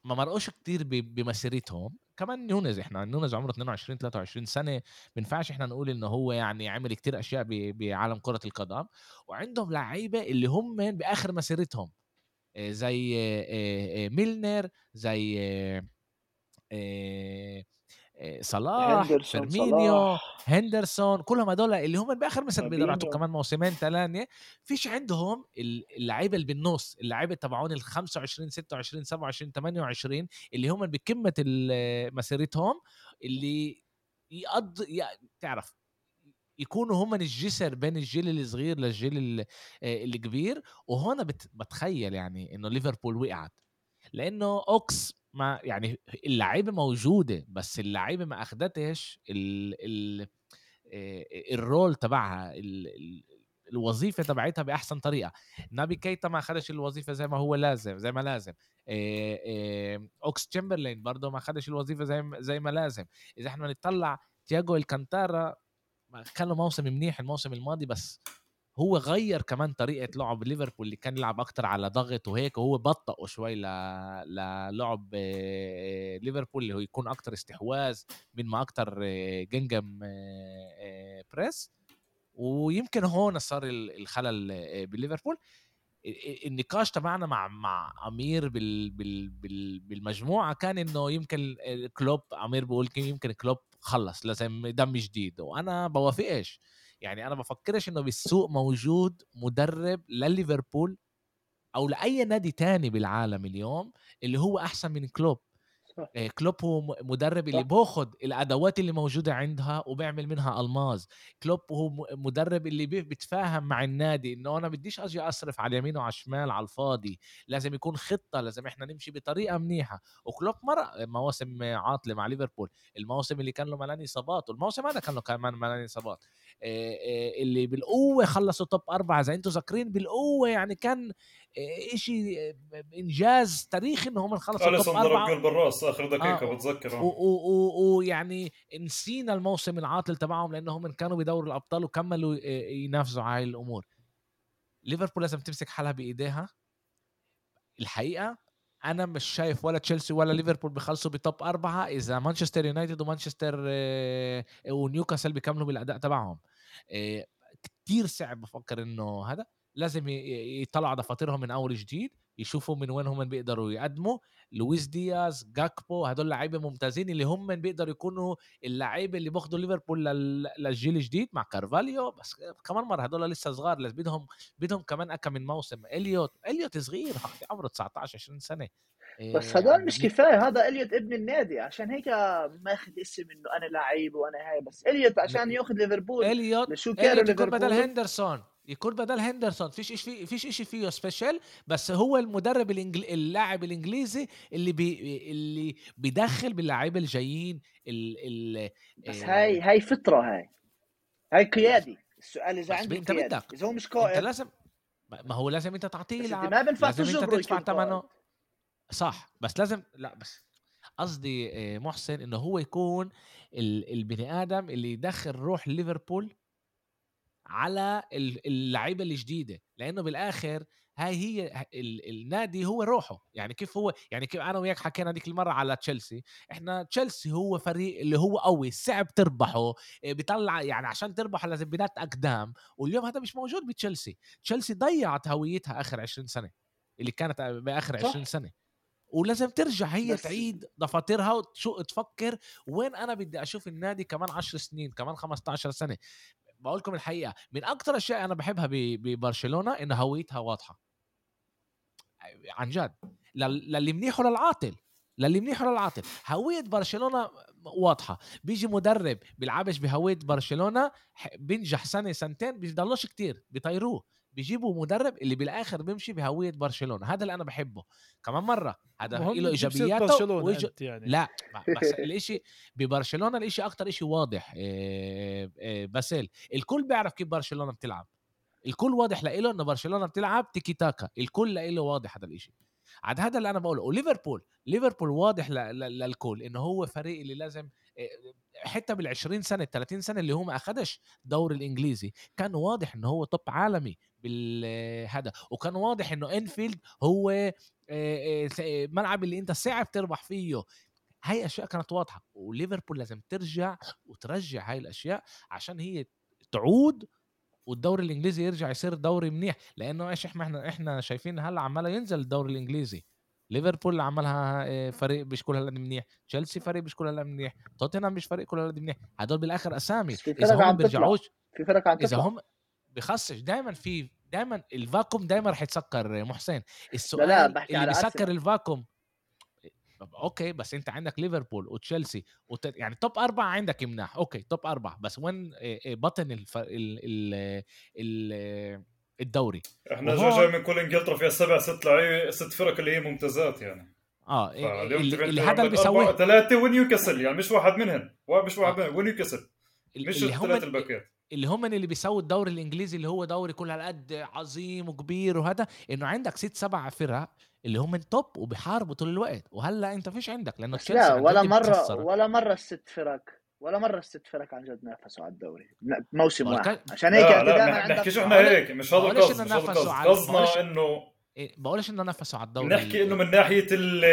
ما مرقوش كتير بمسيرتهم. كمان نونز إحنا نونز عمره 22 23 سنة ما ينفعش إحنا نقول انه هو يعني عمل كتير أشياء بعالم كرة القدم. وعندهم لعيبة اللي هم بآخر مسيرتهم زي ميلنر زي صلاح فيرمينيو هندرسون كلهم هدول اللي هم بآخر مثلا بيقدروا كمان موسمين ثلاثة فيش عندهم اللعيبة اللي بالنص اللعيبة تبعون ال 25 26 27 28 اللي هم بقمة مسيرتهم اللي يقض تعرف يكونوا هم الجسر بين الجيل الصغير للجيل الكبير وهنا بتخيل يعني إنه ليفربول وقعت لأنه أوكس ما يعني اللعيبه موجوده بس اللعيبه ما اخدتش ال ال ال role تبعها ال ال الوظيفة تبعتها بأحسن طريقة. نابي كيتا ما اخذش الوظيفة زي ما هو لازم زي ما لازم. إيه إيه أوكس تشمبرلين برضه ما اخذش الوظيفة زي زي ما لازم. إذا إحنا نطلع تياجو ألكانتارا كان له موسم منيح الموسم الماضي بس هو غير كمان طريقة لعب ليفربول اللي كان يلعب أكتر على ضغط وهيك وهو بطئه شوي ل... للعب ليفربول اللي هو يكون أكتر استحواذ من ما أكتر جنجم بريس. ويمكن هون صار الخلل بليفربول النقاش تبعنا مع مع أمير بال بال بال بالمجموعة كان إنه يمكن كلوب أمير بيقول يمكن كلوب خلص لازم دم جديد. وأنا بوافقش. يعني أنا بفكرش إنه بالسوق موجود مدرب لليفربول أو لأي نادي تاني بالعالم اليوم اللي هو أحسن من كلوب. آه، كلوب هو مدرب اللي باخد الأدوات اللي موجودة عندها وبيعمل منها الماظ كلوب هو مدرب اللي بيتفاهم مع النادي إنه أنا بديش أجي أصرف على اليمين وعلى الشمال على الفاضي. لازم يكون خطة لازم إحنا نمشي بطريقة منيحة. وكلوب مر مواسم عاطلة مع ليفربول. الموسم اللي كان له ملاني اصابات والموسم هذا كان له كمان ملاني اصابات اللي بالقوة خلصوا توب أربعة إذا أنتم ذاكرين بالقوة يعني كان شيء إنجاز تاريخي انهم خلصوا توب أربعة. جول بالراس آخر دقيقة آه. بتذكر ويعني نسينا الموسم العاطل تبعهم لانهم كانوا بدور الأبطال وكملوا ينافسوا على هاي الأمور. ليفربول لازم تمسك حالها بإيديها. الحقيقة أنا مش شايف ولا تشيلسي ولا ليفربول بيخلصوا بتوب اربعة اذا مانشستر يونايتد ومانشستر ونيوكاسل بيكملوا بالاداء تبعهم. كتير صعب بفكر انه هذا لازم يطلعوا دفاترهم من اول جديد يشوفوا من وين هم بيقدروا يقدموا. لويس دياز جاكبو هدول لعيبة ممتازين اللي هم بيقدروا يكونوا اللعيبة اللي باخذوا ليفربول للجيل الجديد مع كارفاليو. بس كمان مرة هدول لسه صغار لازم بدهم بدهم كمان اكم من موسم. إليوت إليوت صغير عمره 19 20 سنة. بس هدول مش كفاية هذا إليوت ابن النادي. عشان هيك ماخذ اسم إنه أنا لعيب وأنا هاي بس إليوت عشان ياخذ ليفربول. إليوت شو كان ليفربول بدل هندرسون. يكون بدل هندرسون. فيش شيء فيش شيء فيه special بس هو المدرب الإنجل... اللاعب الإنجليزي اللي بي... اللي بيدخل باللاعبين الجايين ال... ال... بس آه، هاي هاي فطرة هاي. هاي قيادي. السؤال إذا عنده أنت بدك. إذا هو مش قائد. انت لازم ما هو لازم أنت تعطيه يلعب ما بينفع لازم أنت تدفع ثمنه. صح. بس لازم لا بس قصدي آه، محسن إنه هو يكون البني آدم اللي يدخل روح ليفربول على اللعيبة الجديده لأنه بالآخر هاي هي النادي هو روحه. يعني كيف هو يعني كيف أنا وياك حكينا ديك المرة على تشيلسي إحنا تشيلسي هو فريق اللي هو قوي صعب تربحه آه، بيطلع يعني عشان تربح لازم بنات أقدام واليوم هذا مش موجود بتشيلسي. تشيلسي ضيعت هويتها آخر 20 سنة اللي كانت بآخر 20 سنة. ولازم ترجع هي بس تعيد دفاترها وتشو تفكر وين أنا بدي أشوف النادي كمان 10 سنين كمان 15 سنة. بقول لكم الحقيقة من أكثر الأشياء أنا بحبها ببرشلونة إن هويتها واضحة. عن جد. للي منيح وللعاطل للي منيح وللعاطل هوية برشلونة واضحة. بيجي مدرب بيلعبش بهوية برشلونة بينجح سنة سنتين بيضلوش كتير بيطيروه. بيجيبوا مدرب اللي بالآخر بيمشي بهوية برشلونة هذا اللي أنا بحبه. كمان مرة هذا له إيجابياته برشلونة ويج... يعني. لا [LAUGHS] بس الإشي ببرشلونة الإشي أكتر إشي واضح إيه إيه باسيل. الكل بيعرف كيف برشلونة بتلعب. الكل واضح لإله انه برشلونة بتلعب تيكي تاكا. الكل لإله واضح هذا الإشي. عاد هذا اللي أنا بقوله وليفربول ليفربول واضح للكل انه هو فريق اللي لازم حتى بال 20 سنة 30 سنة اللي هو ما اخذش دور الإنجليزي. كان واضح انه هو top عالمي بالهذا وكان واضح إنه انفيلد هو ملعب اللي أنت صعب تربح فيه. هاي أشياء كانت واضحة وليفربول لازم ترجع وترجع هاي الأشياء عشان هي تعود والدوري الإنجليزي يرجع يصير دوري منيح. لأنه إيش إحنا إحنا شايفين هلأ عماله ينزل الدوري الإنجليزي. ليفربول عملها آه، فريق مش كل هالقد منيح. تشيلسي فريق مش كل هالقد منيح. توتنهام مش فريق كل هالقد منيح. هدول بالآخر أسامي. إذا هم بيرجعوش في فرق عم إذا هم بخصش دائما في دائما الفاكوم دائما رح يتسكر محسن. السؤال لا لا اللي بيسكر الفاكوم أوكي بس أنت عندك ليفربول وتشيلسي وت... يعني توب أربعة عندك مناح أوكي توب أربعة. بس وين آه، آه، بطن الف... ال... ال... ال... الدوري. إحنا وهو... جاي من كل إنجلترا فيها سبع ست لعيبه ست فرق اللي هي ممتازات يعني. آه إيه- اللي, اللي هذا اللي بيسويه ثلاثة ونيوكاسل يعني مش واحد منهم. واحد مش واحد آه. منهم ونيوكاسل. مش اللي هم الثلاث الباكات. اللي هم اللي بيسووا الدوري الإنجليزي اللي هو دوري كل هالقد عظيم وكبير وهذا إنه عندك ست سبع فرق اللي هم ال top وبيحاربوا طول الوقت. وهلأ أنت فيش عندك لأنه لا ولا مره مكسرة. ولا مرة الست فرق. ولا مرة الست فرق عن جد نافسوا على الدوري. موسم واحد. عشان هيك لا لا ما عندك نحكيش إحنا هيك مش هذا القصد مش هذا قصدنا انه إيه، بقولش إنه نافسوا على الدوري. بنحكي إنه من ناحية ال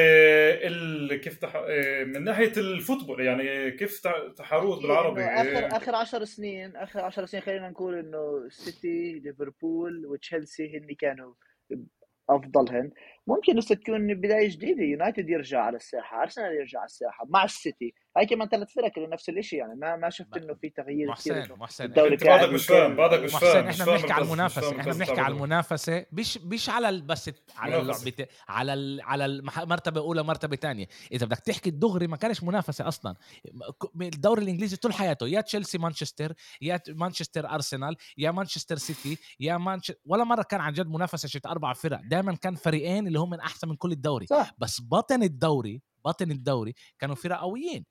ال كيف تح... إيه، من ناحية ال football يعني كيف تحرود بالعربي؟ إنه إيه، آخر اخر 10 سنين آخر 10 سنين خلينا نقول إنه السيتي ليفربول وتشيلسي هن كانوا افضلهن ممكن هسه تكون بداية جديدة يونايتد يرجع على الساحة أرسنال يرجع على الساحة مع السيتي. هاي كمان ثلاث فرق اللي نفس الشيء يعني ما ما شفت إنه في تغيير كثير محسن إنه محسن. الدوري أنت بعدك مش. فاهم بعدك مش محسن فاهم إحنا بنحكي على المنافسة إحنا بنحكي على. المنافسة مش مش على ال- بس على. اللعبة على ال على المح- مرتبة أولى مرتبة ثانية إذا بدك تحكي الدغري ما كانش منافسة أصلا. الدوري الإنجليزي طول حياته يا تشيلسي مانشستر يا مانشستر أرسنال يا مانشستر سيتي يا مانش ولا مرة كان عن جد منافسة شت أربع فرق. دائما كان فريقين اللي هم من أحسن من كل الدوري. صح. بس بطن الدوري بطن الدوري كانوا فرق قويين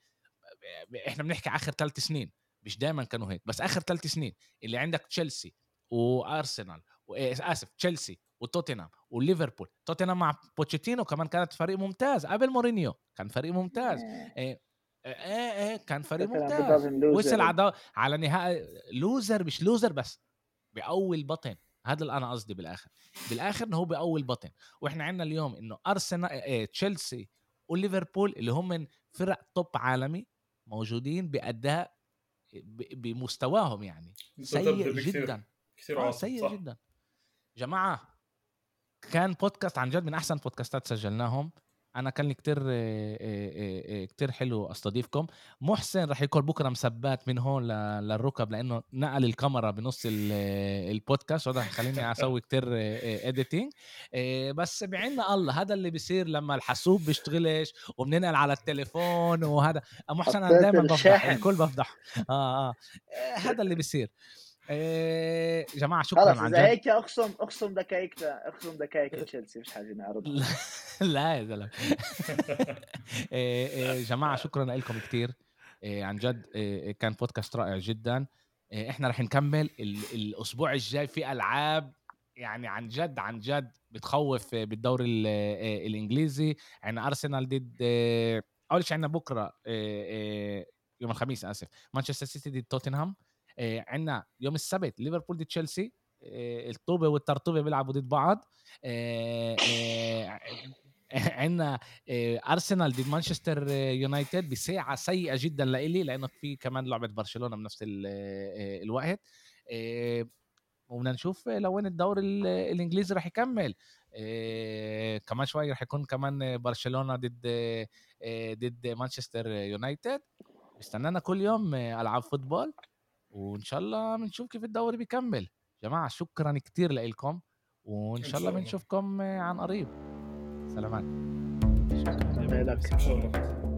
إحنا بنحكي آخر ثلاث سنين مش دائما كانوا هيك. بس آخر ثلاث سنين اللي عندك تشيلسي وأرسنال إيه، آسف تشيلسي وتوتنهام وليفربول. توتنهام مع بوتشيتينو كمان كانت فريق ممتاز. قبل مورينيو كان فريق ممتاز. إيه إيه, إيه كان فريق ممتاز. وصل على على نهائي loser مش loser بس بقوي البطن هذا اللي أنا قصدي بالآخر. بالآخر إنه هو بقوي البطن وإحنا عندنا اليوم إنه أرسنال إيه تشيلسي وليفربول اللي هم من فرق توب عالمي موجودين باداء بمستواهم يعني. سيء. جدا. كثير آه سيء صح. جدا. جماعة كان بودكاست عن جد من أحسن بودكاستات سجلناهم. أنا كان لي كتير كتير حلو أستضيفكم. محسن رح يكون بكرة مثبات من هون للركب لأنه نقل الكاميرا بنص ال- البودكاست وهذا خليني أسوي كتير اديتنج بس بعنا الله هذا اللي بيصير لما الحاسوب بيشتغلش وبننقل على التليفون وهذا. محسن أنا دائما بفضح. الكل بفضح. آه آه. إيه، هذا اللي بيصير. إيه، جماعة شكرا إذا جد. هيك اقسم أقسم دقائق أقسم دقائق [LAUGHS] تشيلسي مش حاجة نعرض لا- يا زلمة. [LAUGHS] إيه، إيه، جماعة شكرا لكم كثير عن جد إيه، كان بودكاست رائع جدا. إيه، إحنا رح نكمل ال- الأسبوع الجاي في ألعاب. يعني عن جد عن جد بتخوف بالدوري ال- إيه، الإنجليزي. عندنا أرسنال ضد إيه، أول شيء عندنا بكرة إيه، إيه، يوم الخميس آسف. مانشستر سيتي ضد توتنهام. إيه، عندنا يوم السبت ليفربول ضد تشيلسي إيه، الطوبة والترطوبة بيلعبوا ضد بعض إيه، [LAUGHS] عندنا أرسنال ضد مانشستر يونايتد بساعة سيئة جدا لإلي لأنه في كمان لعبة برشلونة بنفس ال- الوقت. وبدنا نشوف لوين الدوري ال- الإنجليزي رح يكمل. كمان شوي رح يكون كمان برشلونة ضد ضد مانشستر يونايتد. استنانا كل يوم ألعاب فوتبول. وإن شاء الله بنشوف كيف الدوري بيكمل. جماعة شكرا كتير لكم وإن شاء الله. بنشوفكم عن قريب. سلامات لك شاء الله